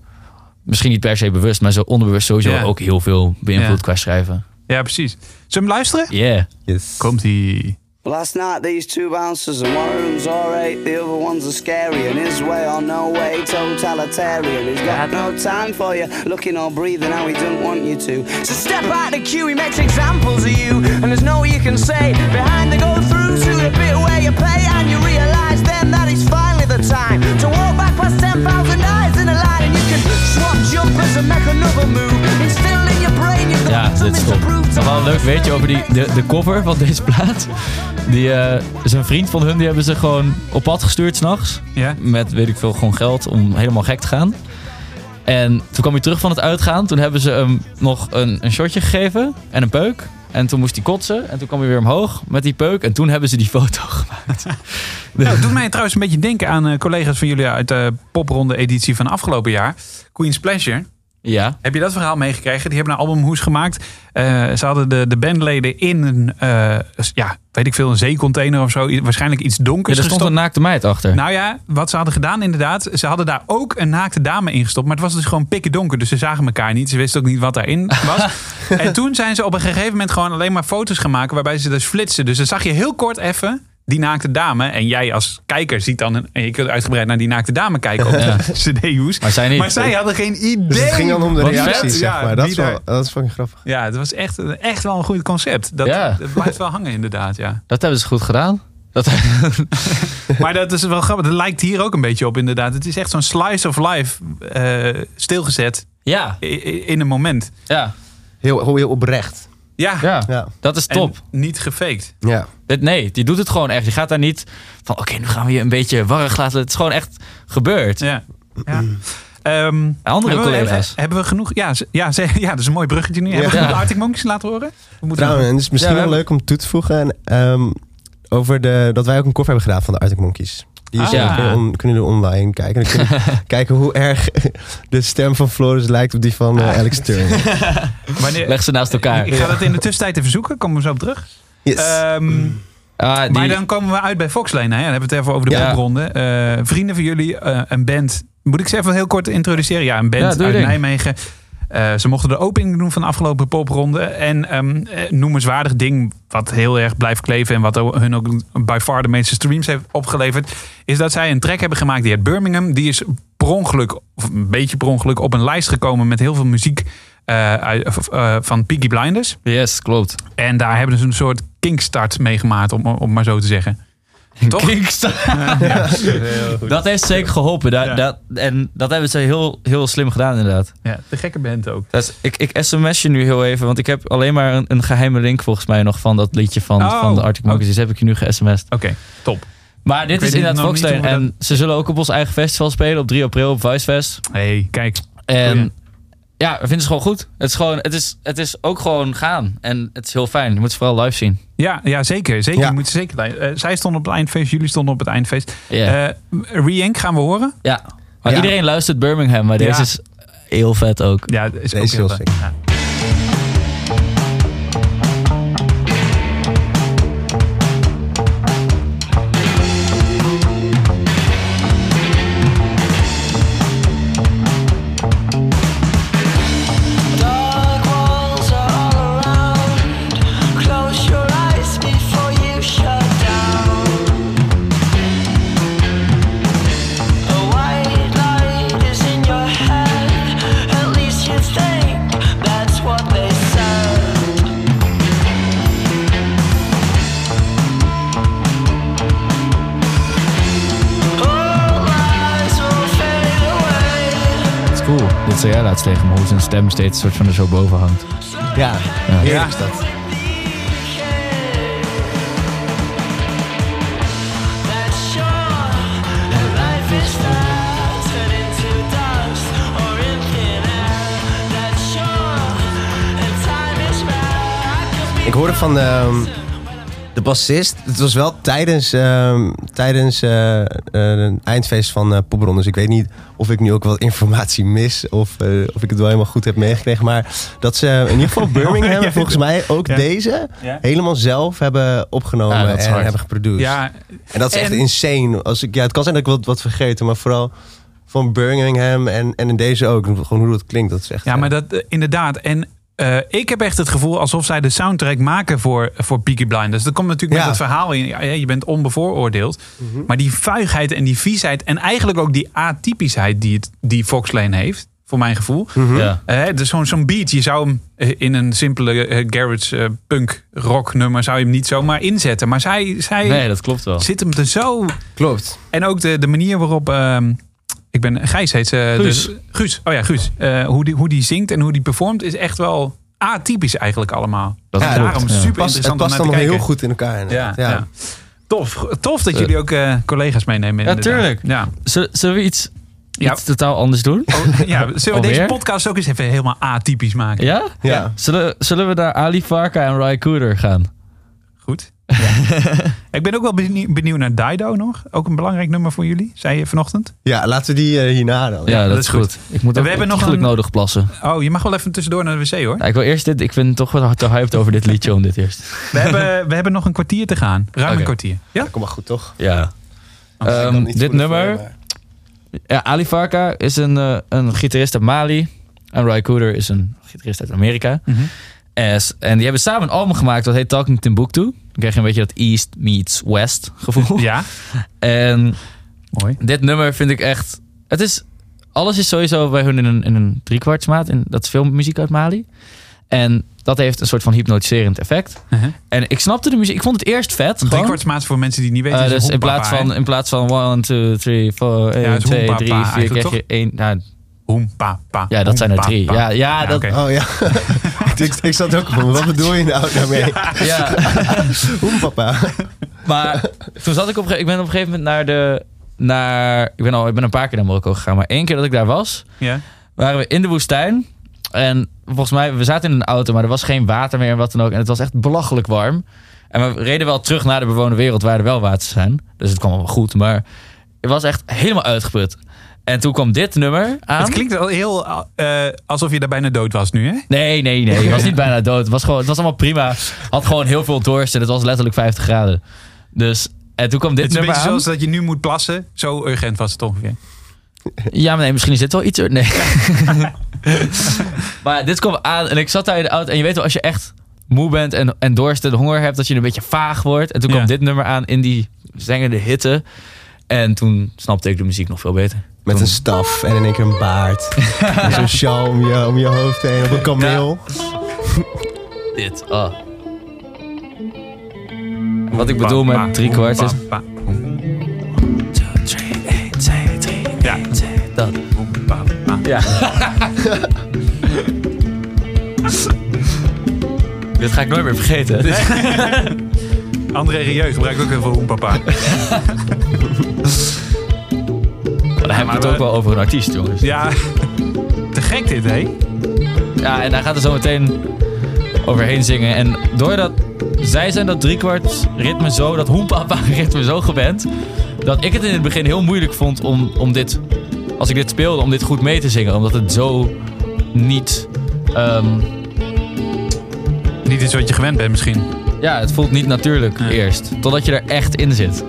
[SPEAKER 4] Misschien niet per se bewust, maar zo onderbewust sowieso
[SPEAKER 2] Ja.
[SPEAKER 4] ook heel veel beïnvloed
[SPEAKER 2] Ja.
[SPEAKER 4] qua schrijven.
[SPEAKER 2] ja, precies. Zullen we hem luisteren?
[SPEAKER 4] Yeah.
[SPEAKER 5] Yes.
[SPEAKER 2] Komt-ie.
[SPEAKER 12] Last night these two bouncers and one of them's alright, the other one's a scary and his way or no way totalitarian. He's got no time for you, looking or breathing how he don't want you to.
[SPEAKER 11] So step out the queue, he makes examples of you, and there's no you can say. Behind the go through to the bit where you pay, and you realize then that it's finally the time to walk back past 10,000 eyes in a line, and you can swap jumpers and make another move. Instill in
[SPEAKER 4] Ja, dit is top. Nog wel een leuk weetje over die, de, de cover van deze plaat. Die eh, is een vriend van hun, die hebben ze gewoon op pad gestuurd s'nachts.
[SPEAKER 2] Ja.
[SPEAKER 4] Met, weet ik veel, gewoon geld om helemaal gek te gaan. En toen kwam hij terug van het uitgaan. Toen hebben ze hem nog een, een shotje gegeven en een peuk. En toen moest hij kotsen. En toen kwam hij weer omhoog met die peuk. En toen hebben ze die foto gemaakt.
[SPEAKER 2] Nou, het doet mij trouwens een beetje denken aan eh, collega's van jullie uit de popronde editie van afgelopen jaar. Queen's Pleasure.
[SPEAKER 4] Ja.
[SPEAKER 2] Heb je dat verhaal meegekregen? Die hebben een albumhoes gemaakt. Eh, ze hadden de, de bandleden in een, eh, ja, weet ik veel, een zeecontainer of zo. Waarschijnlijk iets
[SPEAKER 4] Ja,
[SPEAKER 2] donkers
[SPEAKER 4] er stond
[SPEAKER 2] gestopt.
[SPEAKER 4] een naakte meid achter.
[SPEAKER 2] Nou ja, wat ze hadden gedaan inderdaad. Ze hadden daar ook een naakte dame ingestopt. Maar het was dus gewoon pikken donker. Dus ze zagen elkaar niet. Ze wisten ook niet wat daarin was. en toen zijn ze op een gegeven moment gewoon alleen maar foto's gaan maken. Waarbij ze dus flitsen. Dus dan zag je heel kort even die naakte dame. En jij als kijker ziet dan... Een, en je kunt uitgebreid naar die naakte dame kijken op
[SPEAKER 4] Ja.
[SPEAKER 2] de.
[SPEAKER 4] Maar zij niet.
[SPEAKER 2] Maar zij hadden geen idee.
[SPEAKER 5] Dus het ging dan om de reacties, zeg
[SPEAKER 2] Ja,
[SPEAKER 5] maar. Dat is, wel, dat is fucking grappig.
[SPEAKER 2] Ja, het was echt, echt wel een goed concept. Dat,
[SPEAKER 4] Ja.
[SPEAKER 2] dat blijft wel hangen inderdaad, ja.
[SPEAKER 4] Dat hebben ze goed gedaan. Dat,
[SPEAKER 2] Maar dat is wel grappig. Dat lijkt hier ook een beetje op inderdaad. Het is echt zo'n slice of life eh, stilgezet
[SPEAKER 4] ja,
[SPEAKER 2] in een moment.
[SPEAKER 4] ja,
[SPEAKER 5] Heel, heel oprecht.
[SPEAKER 2] Ja,
[SPEAKER 4] ja,
[SPEAKER 5] Ja.
[SPEAKER 4] dat is
[SPEAKER 2] en
[SPEAKER 4] top.
[SPEAKER 2] niet gefaked.
[SPEAKER 5] Ja.
[SPEAKER 4] Nee, die doet het gewoon echt. Je gaat daar niet van, oké, nu gaan we je een beetje warrig laten. Het is gewoon echt gebeurd.
[SPEAKER 2] Ja. ja. Ehm,
[SPEAKER 4] Andere
[SPEAKER 2] hebben
[SPEAKER 4] collega's.
[SPEAKER 2] Hebben, hebben we genoeg? Ja, ja, ze- ja, dat is een mooi bruggetje nu. Hebben we genoeg Arctic Monkeys laten horen? We moeten
[SPEAKER 5] Trouwens, en het is misschien wel leuk om toe te voegen. En, ehm, over de, dat wij ook een cover hebben gedaan van de Arctic Monkeys. Die is,
[SPEAKER 2] Ah.
[SPEAKER 5] ja. kunnen, on- kunnen jullie online kijken. Dan kunnen kijken hoe erg de stem van Floris lijkt op die van
[SPEAKER 2] Ah.
[SPEAKER 5] eh, Alex Turner.
[SPEAKER 2] Wanneer,
[SPEAKER 4] Leg ze naast elkaar.
[SPEAKER 2] Ik ga dat in de tussentijd even zoeken. Komen we zo op terug.
[SPEAKER 5] Yes.
[SPEAKER 2] Ehm,
[SPEAKER 4] Ah, die,
[SPEAKER 2] Maar dan komen we uit bij Foxlane. Hè? Dan hebben we het even over de
[SPEAKER 4] Ja.
[SPEAKER 2] popronde. Eh, vrienden van jullie, eh, een band. Moet ik ze even heel kort introduceren? Ja, een band
[SPEAKER 4] Ja,
[SPEAKER 2] uit
[SPEAKER 4] ding.
[SPEAKER 2] Nijmegen. Eh, ze mochten de opening doen van de afgelopen popronde. En eh, noemenswaardig ding, wat heel erg blijft kleven... en wat hun ook by far de meeste streams heeft opgeleverd... is dat zij een track hebben gemaakt die uit Birmingham. Die is per ongeluk, of een beetje per ongeluk... op een lijst gekomen met heel veel muziek eh, van Peaky Blinders.
[SPEAKER 4] yes, klopt.
[SPEAKER 2] En daar hebben ze een soort kinkstart mee gemaakt, om, om maar zo te zeggen. Toch?
[SPEAKER 4] Dat heeft zeker geholpen. Dat,
[SPEAKER 2] Ja.
[SPEAKER 4] dat, en dat hebben ze heel, heel slim gedaan inderdaad.
[SPEAKER 2] Ja, de gekke band ook.
[SPEAKER 4] Dat is, ik, ik sms je nu heel even, want ik heb alleen maar een, een geheime link volgens mij nog van dat liedje van,
[SPEAKER 2] Oh.
[SPEAKER 4] van de Arctic Monkeys. Dus heb ik je nu ge-sms'd.
[SPEAKER 2] Oké, top.
[SPEAKER 4] Maar dit is inderdaad
[SPEAKER 2] we
[SPEAKER 4] En ze zullen ook op ons eigen festival spelen op 3 april op Vicefest.
[SPEAKER 2] hey, kijk.
[SPEAKER 4] En. Ja, we vinden ze gewoon goed. Het is, gewoon, het, is, het is ook gewoon gaan. En het is heel fijn. Je moet ze vooral live zien.
[SPEAKER 2] Ja, ja zeker. zeker.
[SPEAKER 5] Ja.
[SPEAKER 2] Je moet zeker eh, zij stonden op het eindfeest, jullie stonden op het eindfeest. Eh Re-Yank gaan we horen.
[SPEAKER 4] ja. Maar
[SPEAKER 5] Ja.
[SPEAKER 4] iedereen luistert Birmingham, maar
[SPEAKER 2] Ja.
[SPEAKER 4] deze is heel vet ook.
[SPEAKER 2] Ja, dat is
[SPEAKER 5] Deze
[SPEAKER 2] ook
[SPEAKER 5] is heel
[SPEAKER 2] heel
[SPEAKER 5] sick.
[SPEAKER 2] vet.
[SPEAKER 4] Dit zei jij laatst tegen me, hoe zijn stem steeds soort van er zo boven hangt.
[SPEAKER 5] Ja, heerlijk is dat. Ik hoorde van de, de bassist. Het was wel tijdens, ehm, tijdens eh, eh, een eindfeest van Popronde. Dus ik weet niet of ik nu ook wat informatie mis. Of, eh, of ik het wel helemaal goed heb meegekregen. Maar dat ze in ieder geval Birmingham en volgens mij ook
[SPEAKER 2] Ja.
[SPEAKER 5] deze
[SPEAKER 2] Ja.
[SPEAKER 5] helemaal zelf hebben opgenomen
[SPEAKER 4] is
[SPEAKER 5] en
[SPEAKER 4] hard.
[SPEAKER 5] hebben geproduceerd.
[SPEAKER 2] Ja,
[SPEAKER 5] En dat is echt insane. Als ik, ja, het kan zijn dat ik wat, wat vergeten, maar vooral van Birmingham en, en in deze ook. Gewoon hoe dat klinkt, dat is echt...
[SPEAKER 2] ja,
[SPEAKER 5] eh,
[SPEAKER 2] maar dat eh, inderdaad. En eh, ik heb echt het gevoel alsof zij de soundtrack maken voor, voor Peaky Blinders. Dat komt natuurlijk met het verhaal in. Ja, je bent onbevooroordeeld. Maar die vuigheid en die viesheid en eigenlijk ook die atypischheid die, het, die Fox Lane heeft, voor mijn gevoel.
[SPEAKER 4] Ja.
[SPEAKER 2] Eh, dus zo'n zo'n beat, je zou hem eh, in een simpele garage punk rock nummer zou je hem niet zomaar inzetten. Maar zij, zij
[SPEAKER 4] Nee, dat klopt wel.
[SPEAKER 2] zit hem er zo.
[SPEAKER 5] Klopt.
[SPEAKER 2] En ook de, de manier waarop. Ik ben Gijs heet ze.
[SPEAKER 4] Guus.
[SPEAKER 2] Dus, Guus. Oh ja, Guus. Eh, hoe, die, hoe die zingt en hoe die performt is echt wel atypisch eigenlijk allemaal.
[SPEAKER 4] Dat
[SPEAKER 5] Ja,
[SPEAKER 2] Daarom.
[SPEAKER 4] Ja.
[SPEAKER 2] super
[SPEAKER 5] Past, het
[SPEAKER 2] interessant om
[SPEAKER 5] past
[SPEAKER 2] naar te
[SPEAKER 5] allemaal heel goed in elkaar.
[SPEAKER 2] Ja,
[SPEAKER 5] inderdaad.
[SPEAKER 2] ja. Tof. Tof dat jullie ook eh, collega's meenemen.
[SPEAKER 4] Ja,
[SPEAKER 2] inderdaad.
[SPEAKER 4] tuurlijk.
[SPEAKER 2] Ja.
[SPEAKER 4] Zullen, we iets...
[SPEAKER 2] Ja.
[SPEAKER 4] iets totaal anders doen?
[SPEAKER 2] Ja, zullen we deze podcast ook eens even helemaal atypisch maken?
[SPEAKER 4] Ja?
[SPEAKER 5] Ja.
[SPEAKER 4] Zullen, zullen we naar Ali Farka en Ry Cooder gaan?
[SPEAKER 2] Goed. ik ben ook wel benieuwd, benieuwd naar Dido nog. Ook een belangrijk nummer voor jullie, zei je vanochtend.
[SPEAKER 5] Ja, laten we die eh, hierna dan.
[SPEAKER 4] Ja, dat, is goed. Ik moet
[SPEAKER 2] En
[SPEAKER 4] ook
[SPEAKER 2] we hebben nog een-
[SPEAKER 4] nodig plassen.
[SPEAKER 2] Oh, je mag wel even tussendoor naar de wc hoor.
[SPEAKER 4] Ja, ik wil eerst dit. Ik vind het toch wel te hyped over dit liedje om dit eerst.
[SPEAKER 2] We hebben, we hebben nog een kwartier te gaan. Ruim een kwartier. Ja?
[SPEAKER 5] Kom maar goed, toch?
[SPEAKER 4] Ja.
[SPEAKER 5] Anders
[SPEAKER 4] Ehm, dit nummer.
[SPEAKER 5] voor,
[SPEAKER 4] Ja, Ali Farka is een, eh, een gitarist uit Mali. En Ry Cooder is een gitarist uit Amerika.
[SPEAKER 2] Mhm.
[SPEAKER 4] As- en die hebben samen een album gemaakt dat heet Talking Timbuktu. Krijg je een beetje dat East meets West gevoel.
[SPEAKER 2] Ja.
[SPEAKER 4] En
[SPEAKER 2] Mooi.
[SPEAKER 4] dit nummer vind ik echt... Het is, alles is sowieso bij hun in een, in een driekwartsmaat. En dat is veel muziek uit Mali. En dat heeft een soort van hypnotiserend effect.
[SPEAKER 2] Uh-huh.
[SPEAKER 4] En ik snapte de muziek. Ik vond het eerst vet. gewoon.
[SPEAKER 2] Driekwartsmaat voor mensen die niet weten. Is een
[SPEAKER 4] dus in plaats, van, in plaats van 1, 2, 3, 4,
[SPEAKER 2] Ja,
[SPEAKER 4] 1,
[SPEAKER 2] het is
[SPEAKER 4] 2,
[SPEAKER 2] hoempapa
[SPEAKER 4] 3, 4,
[SPEAKER 2] eigenlijk,
[SPEAKER 4] krijg je één. Nou,
[SPEAKER 2] Hoempapa.
[SPEAKER 4] ja, dat zijn er drie. Ja, ja, dat.
[SPEAKER 5] Oh ja. ik, ik zat ook van, wat bedoel je nou daarmee?
[SPEAKER 4] ja.
[SPEAKER 5] Hoe papa?
[SPEAKER 4] Maar toen zat ik op, ik ben op een gegeven moment naar de, naar, ik ben al, ik ben een paar keer naar Marokko gegaan, maar één keer dat ik daar was,
[SPEAKER 2] Ja.
[SPEAKER 4] waren we in de woestijn. En volgens mij, we zaten in een auto, maar er was geen water meer en wat dan ook. En het was echt belachelijk warm. En we reden wel terug naar de bewoonde wereld waar er wel water zijn. Dus het kwam wel goed, maar het was echt helemaal uitgeput. En toen kwam dit nummer aan.
[SPEAKER 2] Het klinkt wel heel eh, alsof je daar bijna dood was nu, hè?
[SPEAKER 4] Nee, nee, nee. Het was niet bijna dood. Het was, gewoon, het was allemaal prima. Had gewoon heel veel dorst en het was letterlijk 50 graden. Dus, en toen kwam dit
[SPEAKER 2] Het is een
[SPEAKER 4] nummer
[SPEAKER 2] beetje
[SPEAKER 4] aan.
[SPEAKER 2] zoals dat je nu moet plassen. Zo urgent was het ongeveer.
[SPEAKER 4] Ja, maar nee, misschien is dit wel iets... Nee. maar dit kwam aan en ik zat daar in de auto. En je weet wel, als je echt moe bent en, en dorst en honger hebt... dat je een beetje vaag wordt. En toen kwam dit nummer aan in die zengende hitte. En toen snapte ik de muziek nog veel beter.
[SPEAKER 5] Met een staf en in één keer een baard. En Zo'n sjaal om je, om je hoofd heen op een kameel.
[SPEAKER 4] Dit, ah. Wat ik bedoel met drie kwart is... Ja, dat. Ja. Dit ga ik nooit meer vergeten.
[SPEAKER 2] André Rieu gebruikt ook heel veel hoempapa.
[SPEAKER 4] Maar dan hebben we het ook wel over een artiest, jongens.
[SPEAKER 2] Ja, te gek dit, hè?
[SPEAKER 4] Ja, en daar gaat er zo meteen overheen zingen. En doordat zij zijn dat driekwart ritme zo, dat hoempapa ritme zo gewend, dat ik het in het begin heel moeilijk vond om, om dit, als ik dit speelde, om dit goed mee te zingen. Omdat het zo niet, ehm,
[SPEAKER 2] Niet iets wat je gewend bent misschien.
[SPEAKER 4] ja, het voelt niet natuurlijk eerst. Totdat je er echt in zit.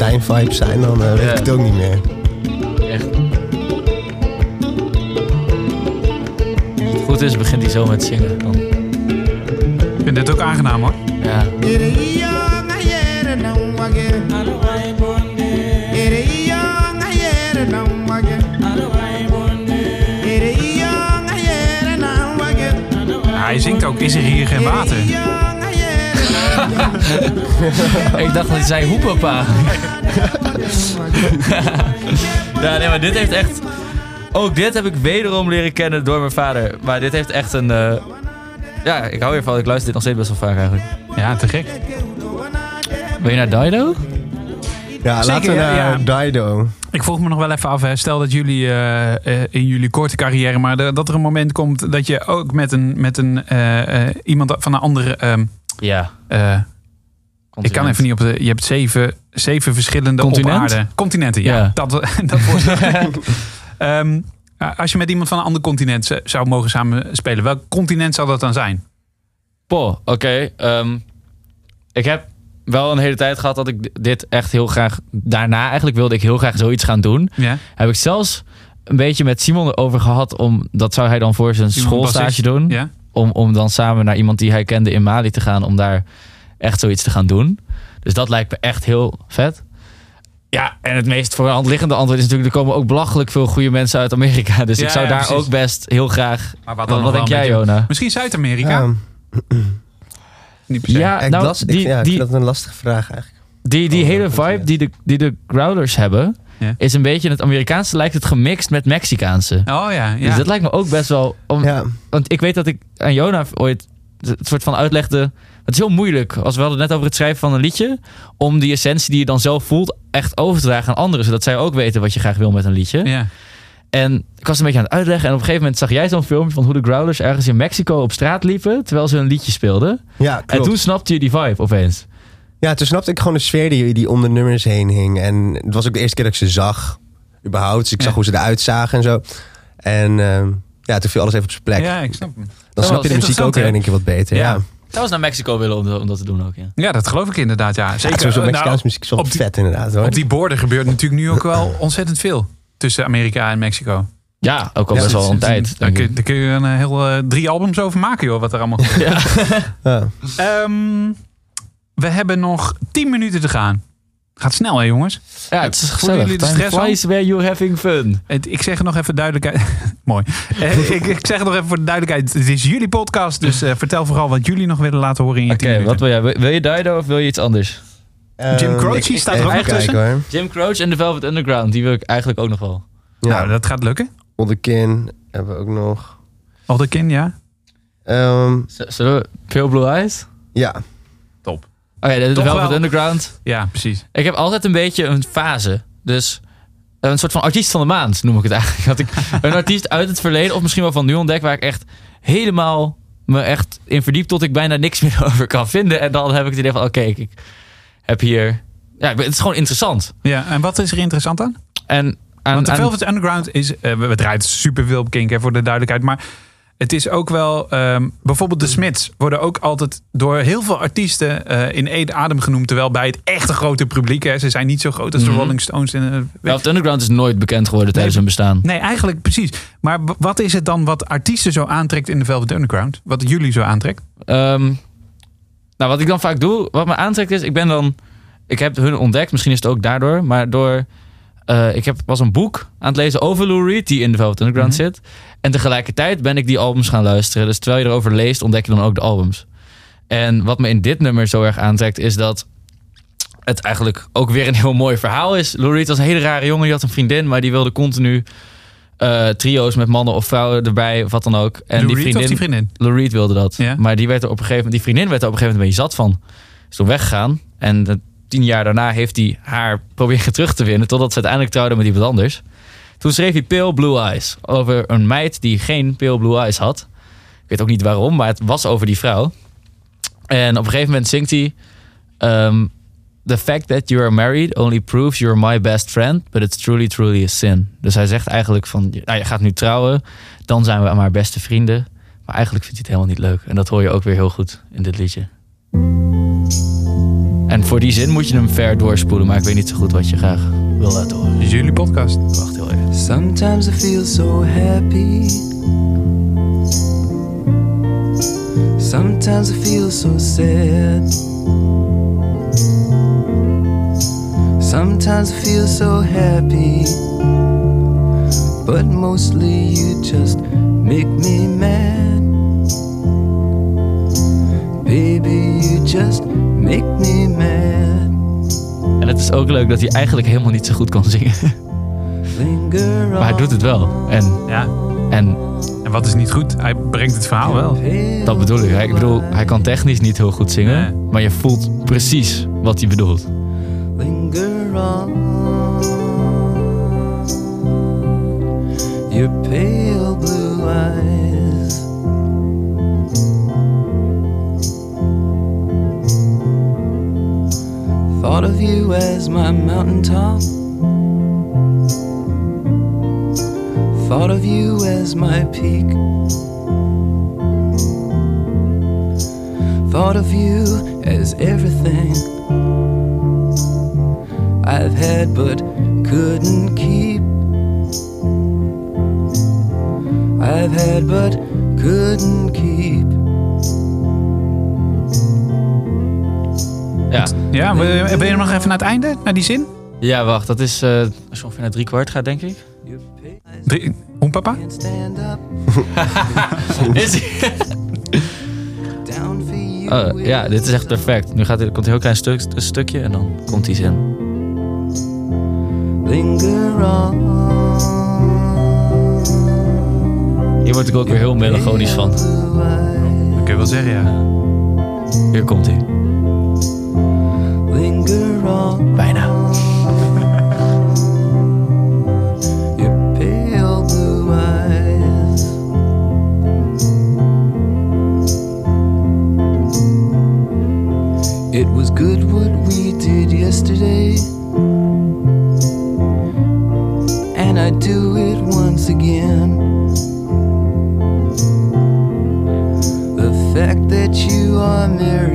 [SPEAKER 5] Woestijn-vibes zijn, dan eh, weet
[SPEAKER 4] Ja.
[SPEAKER 5] ik het ook niet meer.
[SPEAKER 4] Echt. Als het goed is, begint hij zo met zingen. Dan,
[SPEAKER 2] Ik vind dit ook aangenaam, hoor.
[SPEAKER 4] ja.
[SPEAKER 2] Hij zingt ook, is er hier geen water?
[SPEAKER 4] Ik dacht dat hij zei hoepapa. ja, nee, maar dit heeft echt... Ook dit heb ik wederom leren kennen door mijn vader. Maar dit heeft echt een... eh, Ja, ik hou ervan. Ik luister dit nog steeds best wel vaak eigenlijk.
[SPEAKER 2] Ja, te gek.
[SPEAKER 4] Wil je naar Dido?
[SPEAKER 5] Ja,
[SPEAKER 2] Zeker,
[SPEAKER 5] laten we
[SPEAKER 2] ja,
[SPEAKER 5] naar Dido.
[SPEAKER 2] Ik vroeg me nog wel even af, hè. stel dat jullie eh, eh, in jullie korte carrière, maar de- dat er een moment komt dat je ook met een, met een iemand van een andere.
[SPEAKER 4] Ja.
[SPEAKER 2] eh, ik kan even niet op de. Je hebt zeven, zeven verschillende
[SPEAKER 4] Continent?
[SPEAKER 2] Continenten, ja.
[SPEAKER 4] Ja.
[SPEAKER 2] Dat, dat wordt. Ehm, als je met iemand van een ander continent zou mogen samenspelen, welk continent zou dat dan zijn?
[SPEAKER 4] Po, oké. ehm, ik heb wel een hele tijd gehad dat ik dit echt heel graag... Daarna eigenlijk wilde ik heel graag zoiets gaan doen.
[SPEAKER 2] Ja.
[SPEAKER 4] Heb ik zelfs een beetje met Simon erover gehad. Om, dat zou hij dan voor zijn
[SPEAKER 2] Simon
[SPEAKER 4] schoolstage
[SPEAKER 2] bassist.
[SPEAKER 4] doen.
[SPEAKER 2] Ja.
[SPEAKER 4] Om, om dan samen naar iemand die hij kende in Mali te gaan. Om daar echt zoiets te gaan doen. Dus dat lijkt me echt heel vet. Ja, en het meest voor de hand liggende antwoord is natuurlijk... er komen ook belachelijk veel goede mensen uit Amerika. Dus
[SPEAKER 2] Ja,
[SPEAKER 4] ik zou
[SPEAKER 2] ja,
[SPEAKER 4] daar
[SPEAKER 2] precies.
[SPEAKER 4] ook best heel graag...
[SPEAKER 2] Maar wat,
[SPEAKER 4] Wat,
[SPEAKER 2] dan
[SPEAKER 4] wat
[SPEAKER 2] nog
[SPEAKER 4] denk jij, Jona?
[SPEAKER 2] Misschien Zuid-Amerika?
[SPEAKER 5] Ja,
[SPEAKER 2] Niet per se.
[SPEAKER 4] Ja,
[SPEAKER 5] ik,
[SPEAKER 4] nou,
[SPEAKER 5] ik,
[SPEAKER 4] die,
[SPEAKER 5] ja, ik
[SPEAKER 4] die,
[SPEAKER 5] vind dat een lastige vraag eigenlijk.
[SPEAKER 4] die, die hele vibe die de, die de Growlers hebben,
[SPEAKER 2] Ja.
[SPEAKER 4] is een beetje in het Amerikaanse lijkt het gemixt met Mexicaanse.
[SPEAKER 2] Oh ja, ja.
[SPEAKER 4] Dus dat lijkt me ook best wel. Om, Want ik weet dat ik aan Jona ooit het soort van uitlegde. Het is heel moeilijk, als we hadden het net over het schrijven van een liedje, om die essentie die je dan zelf voelt echt over te dragen aan anderen, zodat zij ook weten wat je graag wil met een liedje.
[SPEAKER 2] Ja.
[SPEAKER 4] En ik was een beetje aan het uitleggen en op een gegeven moment zag jij zo'n filmpje van hoe de Growlers ergens in Mexico op straat liepen terwijl ze een liedje speelden.
[SPEAKER 5] Ja,
[SPEAKER 4] En toen snapte je die vibe opeens.
[SPEAKER 5] Ja, toen snapte ik gewoon de sfeer die, die om de nummers heen hing. En het was ook de eerste keer dat ik ze zag, überhaupt. Dus ik zag hoe ze eruit zagen en zo. En ehm, ja, toen viel alles even op zijn plek.
[SPEAKER 2] Ja, ik snap hem.
[SPEAKER 5] Dan
[SPEAKER 2] Dat
[SPEAKER 5] snap je
[SPEAKER 2] was
[SPEAKER 5] de muziek ook weer een keer wat beter. Ja.
[SPEAKER 2] Ja.
[SPEAKER 4] Ik zou eens naar Mexico willen om, om dat te doen ook, ja.
[SPEAKER 2] Ja, dat geloof ik inderdaad, ja.
[SPEAKER 5] Ja,
[SPEAKER 2] Zeker.
[SPEAKER 5] sowieso
[SPEAKER 2] eh,
[SPEAKER 5] Mexicaanse muziek is wel
[SPEAKER 2] op die-
[SPEAKER 5] vet inderdaad hoor.
[SPEAKER 2] Op die borden gebeurt natuurlijk nu ook wel ontzettend veel. Tussen Amerika en Mexico.
[SPEAKER 4] Ja, ook al best wel een tijd.
[SPEAKER 2] Daar kun, daar kun je een heel eh, drie albums over maken, joh, wat er allemaal gebeurt.
[SPEAKER 5] Ja.
[SPEAKER 2] Ehm, we hebben nog 10 minuten te gaan. Gaat snel, hè, jongens?
[SPEAKER 4] Ja, het is gezellig.
[SPEAKER 2] jullie de
[SPEAKER 4] Time
[SPEAKER 2] stress al?
[SPEAKER 4] flies where you're having fun.
[SPEAKER 2] Het- Ik zeg het nog even duidelijkheid. Mooi. Eh, ik, ik zeg het nog even voor de duidelijkheid. Het is jullie podcast, dus eh, vertel vooral wat jullie nog willen laten horen in je
[SPEAKER 4] Oké,
[SPEAKER 2] 10 minuten.
[SPEAKER 4] wat wil jij? Wil- je Dido of wil je iets anders?
[SPEAKER 2] Jim Croce
[SPEAKER 5] ik- ik-
[SPEAKER 2] staat er ook nog tussen?
[SPEAKER 5] hoor.
[SPEAKER 4] Jim Croce en The Velvet Underground, die wil ik eigenlijk ook nog wel.
[SPEAKER 5] Ja.
[SPEAKER 2] Nou, dat gaat lukken.
[SPEAKER 5] Onderkin hebben we ook nog.
[SPEAKER 2] Alderkin, ja?
[SPEAKER 5] Ehm,
[SPEAKER 4] Z- Zullen we Pale Blue Eyes?
[SPEAKER 5] ja.
[SPEAKER 2] Top.
[SPEAKER 4] Oké, de, The
[SPEAKER 2] Toch
[SPEAKER 4] Velvet
[SPEAKER 2] wel.
[SPEAKER 4] Underground.
[SPEAKER 2] Ja, precies.
[SPEAKER 4] Ik heb altijd een beetje een fase. Dus een soort van artiest van de maand noem ik het eigenlijk. Dat ik een artiest uit het verleden of misschien wel van nu ontdek waar ik echt helemaal me echt in verdiep tot ik bijna niks meer over kan vinden. En dan heb ik het idee van oké, ik, ik heb hier... Ja, het is gewoon interessant.
[SPEAKER 2] Ja, en wat is er interessant aan?
[SPEAKER 4] En aan,
[SPEAKER 2] Want de
[SPEAKER 4] aan-
[SPEAKER 2] Velvet Underground is... eh, we, we draaien superveel op Kink, hè, voor de duidelijkheid. Maar het is ook wel... ehm, bijvoorbeeld de Smiths worden ook altijd door heel veel artiesten eh, in één adem genoemd. Terwijl bij het echte grote publiek... Hè, ze zijn niet zo groot als de
[SPEAKER 4] Mhm.
[SPEAKER 2] Rolling Stones. En, eh,
[SPEAKER 4] Velvet Underground is nooit bekend geworden tijdens hun bestaan.
[SPEAKER 2] Nee, eigenlijk precies. Maar wat is het dan wat artiesten zo aantrekt in de Velvet Underground? Wat jullie zo aantrekt?
[SPEAKER 4] Ehm, nou, wat ik dan vaak doe, wat me aantrekt is, ik ben dan, ik heb hun ontdekt, misschien is het ook daardoor, maar door, eh, ik heb, was een boek aan het lezen over Lou Reed, die in de Velvet Underground
[SPEAKER 2] Mhm.
[SPEAKER 4] zit. En tegelijkertijd ben ik die albums gaan luisteren. Dus terwijl je erover leest, ontdek je dan ook de albums. En wat me in dit nummer zo erg aantrekt, is dat het eigenlijk ook weer een heel mooi verhaal is. Lou Reed was een hele rare jongen, die had een vriendin, maar die wilde continu eh, trio's met mannen of vrouwen erbij, of wat dan ook. En
[SPEAKER 2] Lou
[SPEAKER 4] die vriendin,
[SPEAKER 2] die vriendin?
[SPEAKER 4] Lou Reed wilde dat.
[SPEAKER 2] Ja.
[SPEAKER 4] Maar die, werd er op een gegeven moment, die vriendin werd er op een gegeven moment een beetje zat van. Is toen weggegaan. En tien jaar daarna heeft hij haar proberen terug te winnen. Totdat ze uiteindelijk trouwde met iemand anders. Toen schreef hij Pale Blue Eyes. Over een meid die geen Pale Blue Eyes had. Ik weet ook niet waarom, maar het was over die vrouw. En op een gegeven moment zingt hij... ehm, The fact that you are married only proves you're my best friend, but it's truly, truly a sin. Dus hij zegt eigenlijk van, nou, je gaat nu trouwen, dan zijn we maar beste vrienden. Maar eigenlijk vindt hij het helemaal niet leuk. En dat hoor je ook weer heel goed in dit liedje. En voor die zin moet je hem ver doorspoelen, maar ik weet niet zo goed wat je graag wil laten horen.
[SPEAKER 2] Dit is jullie podcast.
[SPEAKER 4] Wacht heel even.
[SPEAKER 9] Sometimes I feel so happy. Sometimes I feel so sad. Sometimes I feel so happy. But mostly you just make me mad. Baby, you just make me mad.
[SPEAKER 4] En het is ook leuk dat hij eigenlijk helemaal niet zo goed kan zingen. Maar hij doet het wel. En,
[SPEAKER 2] Ja.
[SPEAKER 4] en
[SPEAKER 2] En wat is niet goed? Hij brengt het verhaal wel.
[SPEAKER 4] dat bedoel ik. Hij- Ik bedoel, hij kan technisch niet heel goed zingen.
[SPEAKER 2] Nee.
[SPEAKER 4] Maar je voelt precies wat hij bedoelt.
[SPEAKER 9] linger on. Your pale blue eyes. Thought of you as my mountaintop. Thought of you as my peak. Thought of you as everything. I've had but couldn't keep. I've had but couldn't keep.
[SPEAKER 4] Ja,
[SPEAKER 2] Ja, wil wil je nog even naar het einde? Naar die zin?
[SPEAKER 4] ja wacht. Dat is eh, als je ongeveer naar drie kwart gaat, denk ik.
[SPEAKER 2] Drie, Hoen papa?
[SPEAKER 4] Is hij?
[SPEAKER 9] down for you.
[SPEAKER 4] Oh, ja, dit is echt perfect. Nu gaat er, komt een heel klein stuk, een stukje en dan komt die zin.
[SPEAKER 13] Linger on.
[SPEAKER 4] Hier word ik ook weer heel melancholisch van.
[SPEAKER 2] Dat kun je wel zeggen, ja.
[SPEAKER 4] Hier komt hij. Bijna.
[SPEAKER 13] Your pale blue eyes. It was good what we did yesterday. And I'd do it once again. The fact that you are married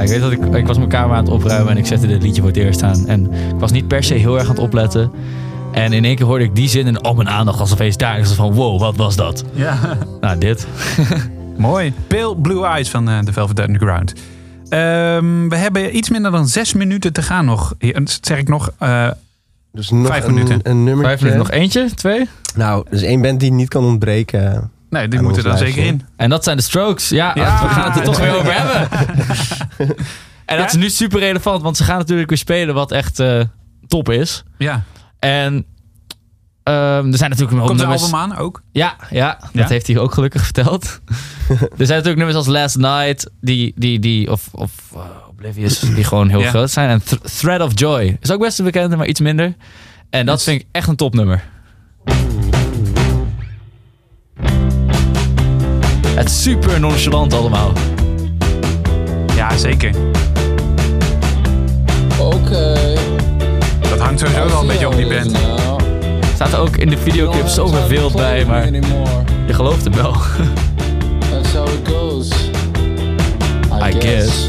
[SPEAKER 4] Ja, ik weet dat ik, ik was mijn kamer aan het opruimen en ik zette dit liedje voor het eerst aan. En ik was niet per se heel erg aan het opletten. En in één keer hoorde ik die zin en oh, mijn aandacht was opeens daar. Ik was van, wow, wat was dat?
[SPEAKER 2] Ja.
[SPEAKER 4] Nou, dit.
[SPEAKER 2] Mooi. Pale Blue Eyes van eh, The Velvet Underground. Ehm, we hebben iets minder dan zes minuten te gaan nog. Dat zeg ik nog. eh,
[SPEAKER 5] Dus nog
[SPEAKER 2] Vijf
[SPEAKER 5] een,
[SPEAKER 2] minuten.
[SPEAKER 5] een nummer.
[SPEAKER 4] Vijf minuten, nog eentje, twee?
[SPEAKER 5] Nou, is één band die niet kan ontbreken.
[SPEAKER 2] Nee, die moeten er dan zeker in.
[SPEAKER 4] En dat zijn de Strokes. Ja,
[SPEAKER 2] Ja.
[SPEAKER 4] we gaan het er toch weer over hebben. en dat is nu super relevant, want ze gaan natuurlijk weer spelen wat echt eh, top is.
[SPEAKER 2] Ja.
[SPEAKER 4] En ehm, er zijn natuurlijk een hoop
[SPEAKER 2] Komt de
[SPEAKER 4] nummers.
[SPEAKER 2] album aan ook?
[SPEAKER 4] Ja, ja, dat
[SPEAKER 2] Ja?
[SPEAKER 4] heeft hij ook gelukkig verteld. er zijn natuurlijk nummers als Last Night, die, die, die of, of uh, Oblivious, die gewoon heel
[SPEAKER 2] Ja.
[SPEAKER 4] groot zijn. En Th- Thread of Joy is ook best een bekende, maar iets minder. En dat vind ik echt een topnummer. Het is super nonchalant allemaal.
[SPEAKER 2] Ja, zeker.
[SPEAKER 14] Oké.
[SPEAKER 2] Dat hangt sowieso wel een beetje op die band.
[SPEAKER 4] Staat er ook in de videoclip zoveel beeld bij, maar je gelooft hem wel.
[SPEAKER 14] That's how it goes.
[SPEAKER 4] I guess.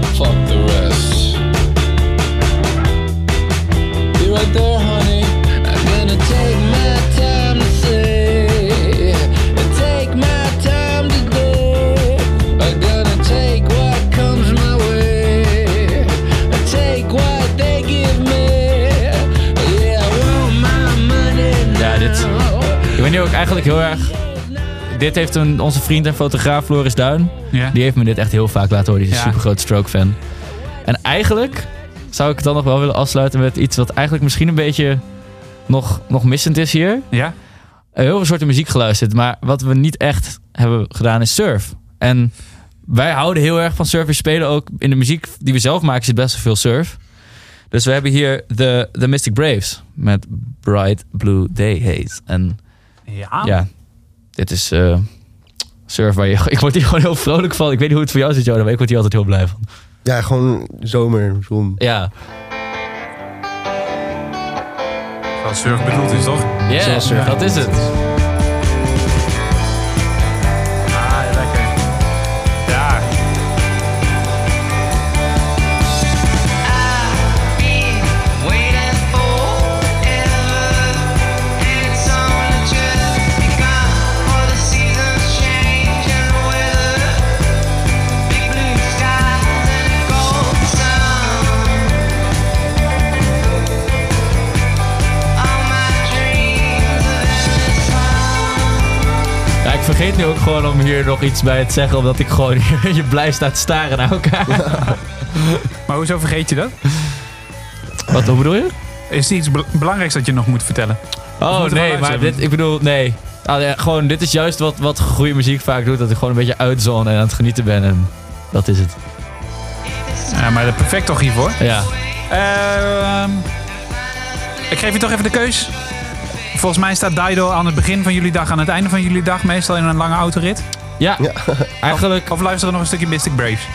[SPEAKER 14] Fuck the rest. Be right there, honey.
[SPEAKER 4] Eigenlijk heel erg. Dit heeft een, onze vriend en fotograaf Floris Duin.
[SPEAKER 2] Ja.
[SPEAKER 4] Die heeft me dit echt heel vaak laten horen. Die is een
[SPEAKER 2] Ja.
[SPEAKER 4] super groot stroke fan. En eigenlijk zou ik het dan nog wel willen afsluiten met iets wat eigenlijk misschien een beetje nog, nog missend is hier.
[SPEAKER 2] Ja?
[SPEAKER 4] Heel veel soorten muziek geluisterd. Maar wat we niet echt hebben gedaan is surf. En wij houden heel erg van surf. We spelen ook in de muziek die we zelf maken zit best wel veel surf. Dus we hebben hier de, de Mystic Braves met Bright Blue Day Haze. En
[SPEAKER 2] Ja.
[SPEAKER 4] ja, dit is eh, surf waar je... Ik word hier gewoon heel vrolijk van. Ik weet niet hoe het voor jou zit, Jodan, maar ik word hier altijd heel blij van.
[SPEAKER 5] Ja, gewoon zomer, zon.
[SPEAKER 4] Ja.
[SPEAKER 2] Wat surf bedoeld is, toch?
[SPEAKER 4] Ja, dat is het. Vergeet nu ook gewoon om hier nog iets bij te zeggen, omdat ik gewoon je blij sta te staren naar elkaar.
[SPEAKER 2] Maar hoezo vergeet je dat?
[SPEAKER 4] Wat hoe bedoel je?
[SPEAKER 2] Is er iets be- belangrijks dat je nog moet vertellen?
[SPEAKER 4] Oh nee, maar dit, ik bedoel, nee. Ah, ja, gewoon, dit is juist wat, wat goede muziek vaak doet. Dat ik gewoon een beetje uitzone en aan het genieten ben. En dat is het.
[SPEAKER 2] Ja, maar perfect toch hiervoor?
[SPEAKER 4] Ja.
[SPEAKER 2] Ehm, ik geef je toch even de keus. Volgens mij staat Dido aan het begin van jullie dag, aan het einde van jullie dag, meestal in een lange autorit.
[SPEAKER 4] Ja, eigenlijk.
[SPEAKER 2] Of, of luisteren nog een stukje Mystic Braves.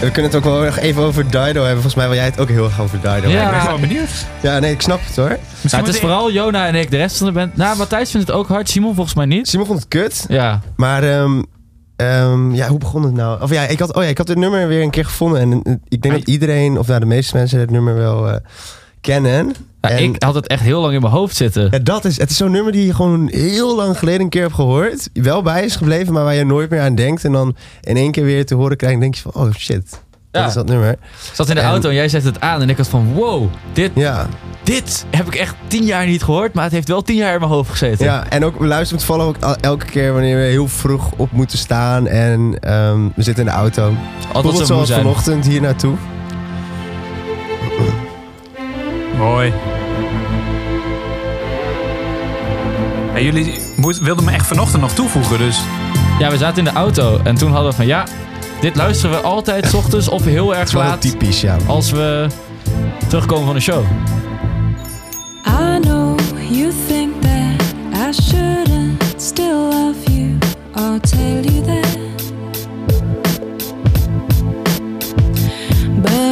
[SPEAKER 5] We kunnen het ook wel even over Dido hebben. Volgens mij wil jij het ook heel erg over Dido
[SPEAKER 4] Ja.
[SPEAKER 5] hebben.
[SPEAKER 2] Ik ben gewoon benieuwd.
[SPEAKER 5] Ja, nee, ik snap het hoor.
[SPEAKER 4] Nou, het is vooral Jona en ik. De rest van de band. Nou, Matthijs vindt het ook hard. Simon volgens mij niet.
[SPEAKER 5] Simon vond het kut.
[SPEAKER 4] Ja.
[SPEAKER 5] Maar ehm, ehm, ja, hoe begon het nou? Of ja, ik had, oh ja, ik had het nummer weer een keer gevonden. En eh, ik denk dat iedereen, of nou de meeste mensen, het nummer wel eh, kennen.
[SPEAKER 4] Ja,
[SPEAKER 5] En-
[SPEAKER 4] ik had het echt heel lang in mijn hoofd zitten.
[SPEAKER 5] Ja, dat is, het is zo'n nummer die je gewoon heel lang geleden een keer hebt gehoord. Wel bij is gebleven, maar waar je nooit meer aan denkt. En dan in één keer weer te horen krijgt, denk je van, oh shit. Dat is dat nummer.
[SPEAKER 4] Ik zat in de
[SPEAKER 5] En-
[SPEAKER 4] auto en jij zette het aan en ik had van wow, dit,
[SPEAKER 5] Ja.
[SPEAKER 4] dit heb ik echt tien jaar niet gehoord, maar het heeft wel tien jaar in mijn hoofd gezeten.
[SPEAKER 5] Ja, en ook we luisteren ook al- elke keer wanneer we heel vroeg op moeten staan en ehm, we zitten in de auto. Bijvoorbeeld
[SPEAKER 4] zo
[SPEAKER 5] vanochtend hier naartoe.
[SPEAKER 2] Mooi. Ja, jullie wilden me echt vanochtend nog toevoegen, dus...
[SPEAKER 4] Ja, we zaten in de auto en toen hadden we van ja, dit luisteren we altijd 's ochtends of heel erg
[SPEAKER 5] wel
[SPEAKER 4] laat
[SPEAKER 5] typisch, ja.
[SPEAKER 4] als we terugkomen van de show.
[SPEAKER 15] I know you think that I shouldn't still love you. I'll tell you that.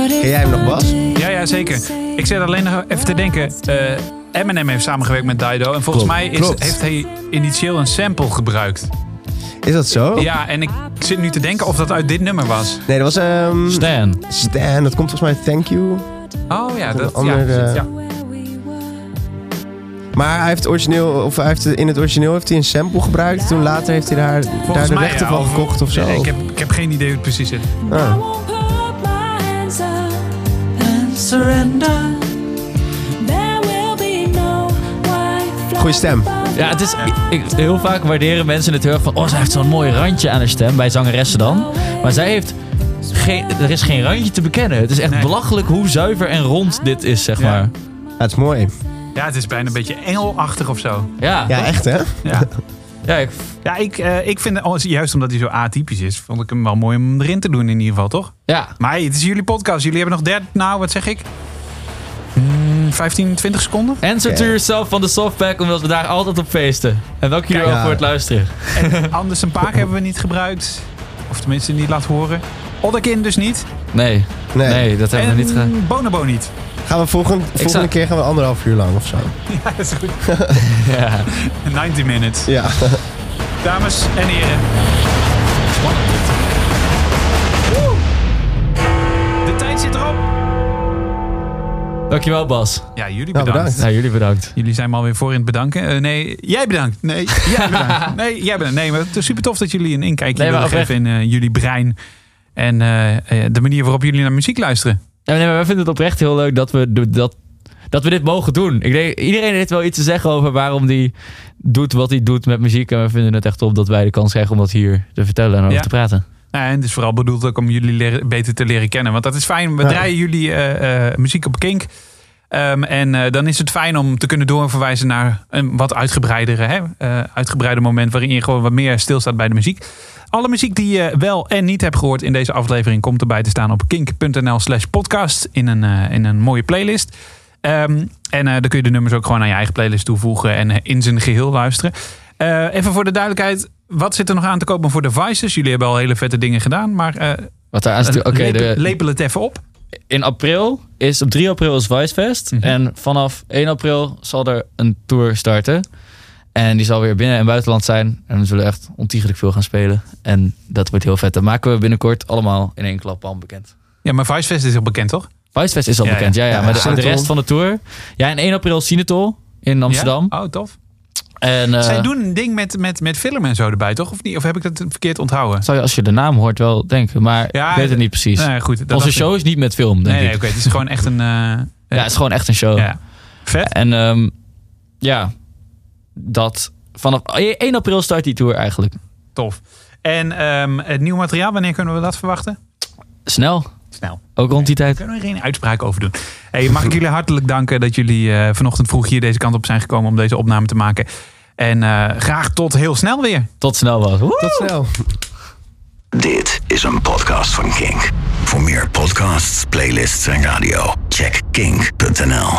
[SPEAKER 5] Ken jij hem nog, Bas?
[SPEAKER 2] Ja, ja, zeker. Ik zit alleen nog even te denken. eh Eminem heeft samengewerkt met Dido. En volgens
[SPEAKER 5] Klopt,
[SPEAKER 2] mij is,
[SPEAKER 5] klopt.
[SPEAKER 2] heeft hij initieel een sample gebruikt.
[SPEAKER 5] Is dat zo?
[SPEAKER 2] Ja, en ik zit nu te denken of dat uit dit nummer was.
[SPEAKER 5] Nee, dat was... ehm,
[SPEAKER 4] Stan.
[SPEAKER 5] Stan, dat komt volgens mij Thank You.
[SPEAKER 2] Oh ja, dat
[SPEAKER 5] ander,
[SPEAKER 2] ja,
[SPEAKER 5] eh,
[SPEAKER 2] ja.
[SPEAKER 5] Maar hij heeft, origineel, of hij heeft in het origineel heeft hij een sample gebruikt. Toen later heeft hij daar, daar de rechten
[SPEAKER 2] ja,
[SPEAKER 5] van gekocht of zo.
[SPEAKER 2] Ik heb, ik heb geen idee hoe het precies zit.
[SPEAKER 5] Ah.
[SPEAKER 15] Surrender, there will be no white
[SPEAKER 5] Goeie stem.
[SPEAKER 4] Ja, het is, ik, heel vaak waarderen mensen het heel erg van... Oh, zij heeft zo'n mooi randje aan haar stem, bij zangeressen dan. Maar zij heeft... Geen, er is geen randje te bekennen. Het is echt belachelijk hoe zuiver en rond dit is, zeg
[SPEAKER 2] Ja.
[SPEAKER 4] maar.
[SPEAKER 5] Ja, het is mooi.
[SPEAKER 2] Ja, het is bijna een beetje engelachtig of zo.
[SPEAKER 4] Ja,
[SPEAKER 5] Ja, echt hè?
[SPEAKER 2] Ja,
[SPEAKER 4] ja ik,
[SPEAKER 2] ja ik, eh, ik vind, oh, juist omdat hij zo atypisch is, vond ik hem wel mooi om erin te doen in ieder geval, toch?
[SPEAKER 4] ja.
[SPEAKER 2] Maar hey, het is jullie podcast. Jullie hebben nog 30, nou wat zeg ik? Hmm, 15, 20 seconden?
[SPEAKER 4] Answer to
[SPEAKER 5] Oké.
[SPEAKER 4] yourself van de softpack, omdat we daar altijd op feesten. En dank jullie wel voor het luisteren.
[SPEAKER 2] En Anders een Paak hebben we niet gebruikt. Of tenminste niet laten horen. Odderkin dus niet.
[SPEAKER 4] Nee,
[SPEAKER 5] Nee.
[SPEAKER 4] nee, dat hebben
[SPEAKER 2] en
[SPEAKER 4] we niet gedaan.
[SPEAKER 2] Bonobo niet.
[SPEAKER 5] Gaan we volgende, volgende
[SPEAKER 4] zou-
[SPEAKER 5] keer gaan we anderhalf uur lang of zo.
[SPEAKER 2] Ja, dat is goed.
[SPEAKER 4] Ja.
[SPEAKER 2] 90 minutes.
[SPEAKER 5] Ja.
[SPEAKER 2] Dames en heren. Woe! De tijd zit erop.
[SPEAKER 4] Dankjewel Bas.
[SPEAKER 2] Ja, jullie
[SPEAKER 5] Nou,
[SPEAKER 2] bedankt.
[SPEAKER 4] Ja, jullie bedankt.
[SPEAKER 2] Jullie zijn me alweer voor in het bedanken. Eh, nee, jij bedankt. Nee, jij bedankt. Nee, jij bedankt. Nee, maar het is super tof dat jullie een inkijkje
[SPEAKER 4] Nee,
[SPEAKER 2] willen geven in eh, jullie brein. En eh, de manier waarop jullie naar muziek luisteren.
[SPEAKER 4] Ja, nee, maar wij vinden het oprecht heel leuk dat we, de- dat, dat we dit mogen doen. Ik denk, iedereen heeft wel iets te zeggen over waarom die doet wat hij doet met muziek. En we vinden het echt top dat wij de kans krijgen om dat hier te vertellen en over
[SPEAKER 2] Ja.
[SPEAKER 4] te praten.
[SPEAKER 2] Nou, en het is vooral bedoeld ook om jullie leren- beter te leren kennen. Want dat is fijn. We
[SPEAKER 5] Ja.
[SPEAKER 2] draaien jullie eh, eh, muziek op Kink. Ehm, en eh, dan is het fijn om te kunnen doorverwijzen naar een wat uitgebreidere, hè, eh, uitgebreider moment waarin je gewoon wat meer stilstaat bij de muziek. Alle muziek die je wel en niet hebt gehoord in deze aflevering komt erbij te staan op kink.nl slash podcast in een, eh, in een mooie playlist. Ehm, en eh, dan kun je de nummers ook gewoon aan je eigen playlist toevoegen en eh, in zijn geheel luisteren. Even voor de duidelijkheid, wat zit er nog aan te kopen voor Devices? Jullie hebben al hele vette dingen gedaan, maar
[SPEAKER 4] Wat daar aan Oké,
[SPEAKER 2] lepel,
[SPEAKER 4] de-
[SPEAKER 2] lepel het even op.
[SPEAKER 4] in april is, op 3 april is Vicefest.
[SPEAKER 2] Mhm.
[SPEAKER 4] En vanaf 1 april zal er een tour starten. En die zal weer binnen- en buitenland zijn. En we zullen echt ontiegelijk veel gaan spelen. En dat wordt heel vet. Dat maken we binnenkort allemaal in één klap al bekend.
[SPEAKER 2] Ja, maar Vicefest is al bekend, toch?
[SPEAKER 4] Vicefest is al
[SPEAKER 2] Ja,
[SPEAKER 4] bekend, ja,
[SPEAKER 2] ja.
[SPEAKER 4] maar de, rest van de tour... Ja, en 1 april Cinetol in Amsterdam.
[SPEAKER 2] Oh, tof.
[SPEAKER 4] En, eh,
[SPEAKER 2] Zij doen een ding met, met, met film en zo erbij, toch? Of niet? Of heb ik dat verkeerd onthouden?
[SPEAKER 4] Zou je als je de naam hoort wel denken. Maar
[SPEAKER 2] Ja,
[SPEAKER 4] ik weet het niet precies.
[SPEAKER 2] Nee, goed. dat
[SPEAKER 4] Onze
[SPEAKER 2] ik.
[SPEAKER 4] show is niet met film, denk
[SPEAKER 2] Nee,
[SPEAKER 4] ik.
[SPEAKER 2] nee oké. Het is gewoon echt een... eh,
[SPEAKER 4] Ja, het is gewoon echt een show.
[SPEAKER 2] ja. Vet.
[SPEAKER 4] En ehm, ja, dat vanaf 1 april start die tour eigenlijk.
[SPEAKER 2] Tof. En ehm, het nieuwe materiaal, wanneer kunnen we dat verwachten?
[SPEAKER 4] Snel.
[SPEAKER 2] Snel.
[SPEAKER 4] Ook rond die tijd.
[SPEAKER 2] Kunnen we er geen uitspraak over doen. Hey, mag ik jullie hartelijk danken dat jullie eh, vanochtend vroeg hier deze kant op zijn gekomen om deze opname te maken. En eh, graag tot heel snel weer.
[SPEAKER 4] Tot snel was.
[SPEAKER 5] Tot snel.
[SPEAKER 1] Dit is een podcast van Kink. Voor meer podcasts, playlists en radio, check kink.nl.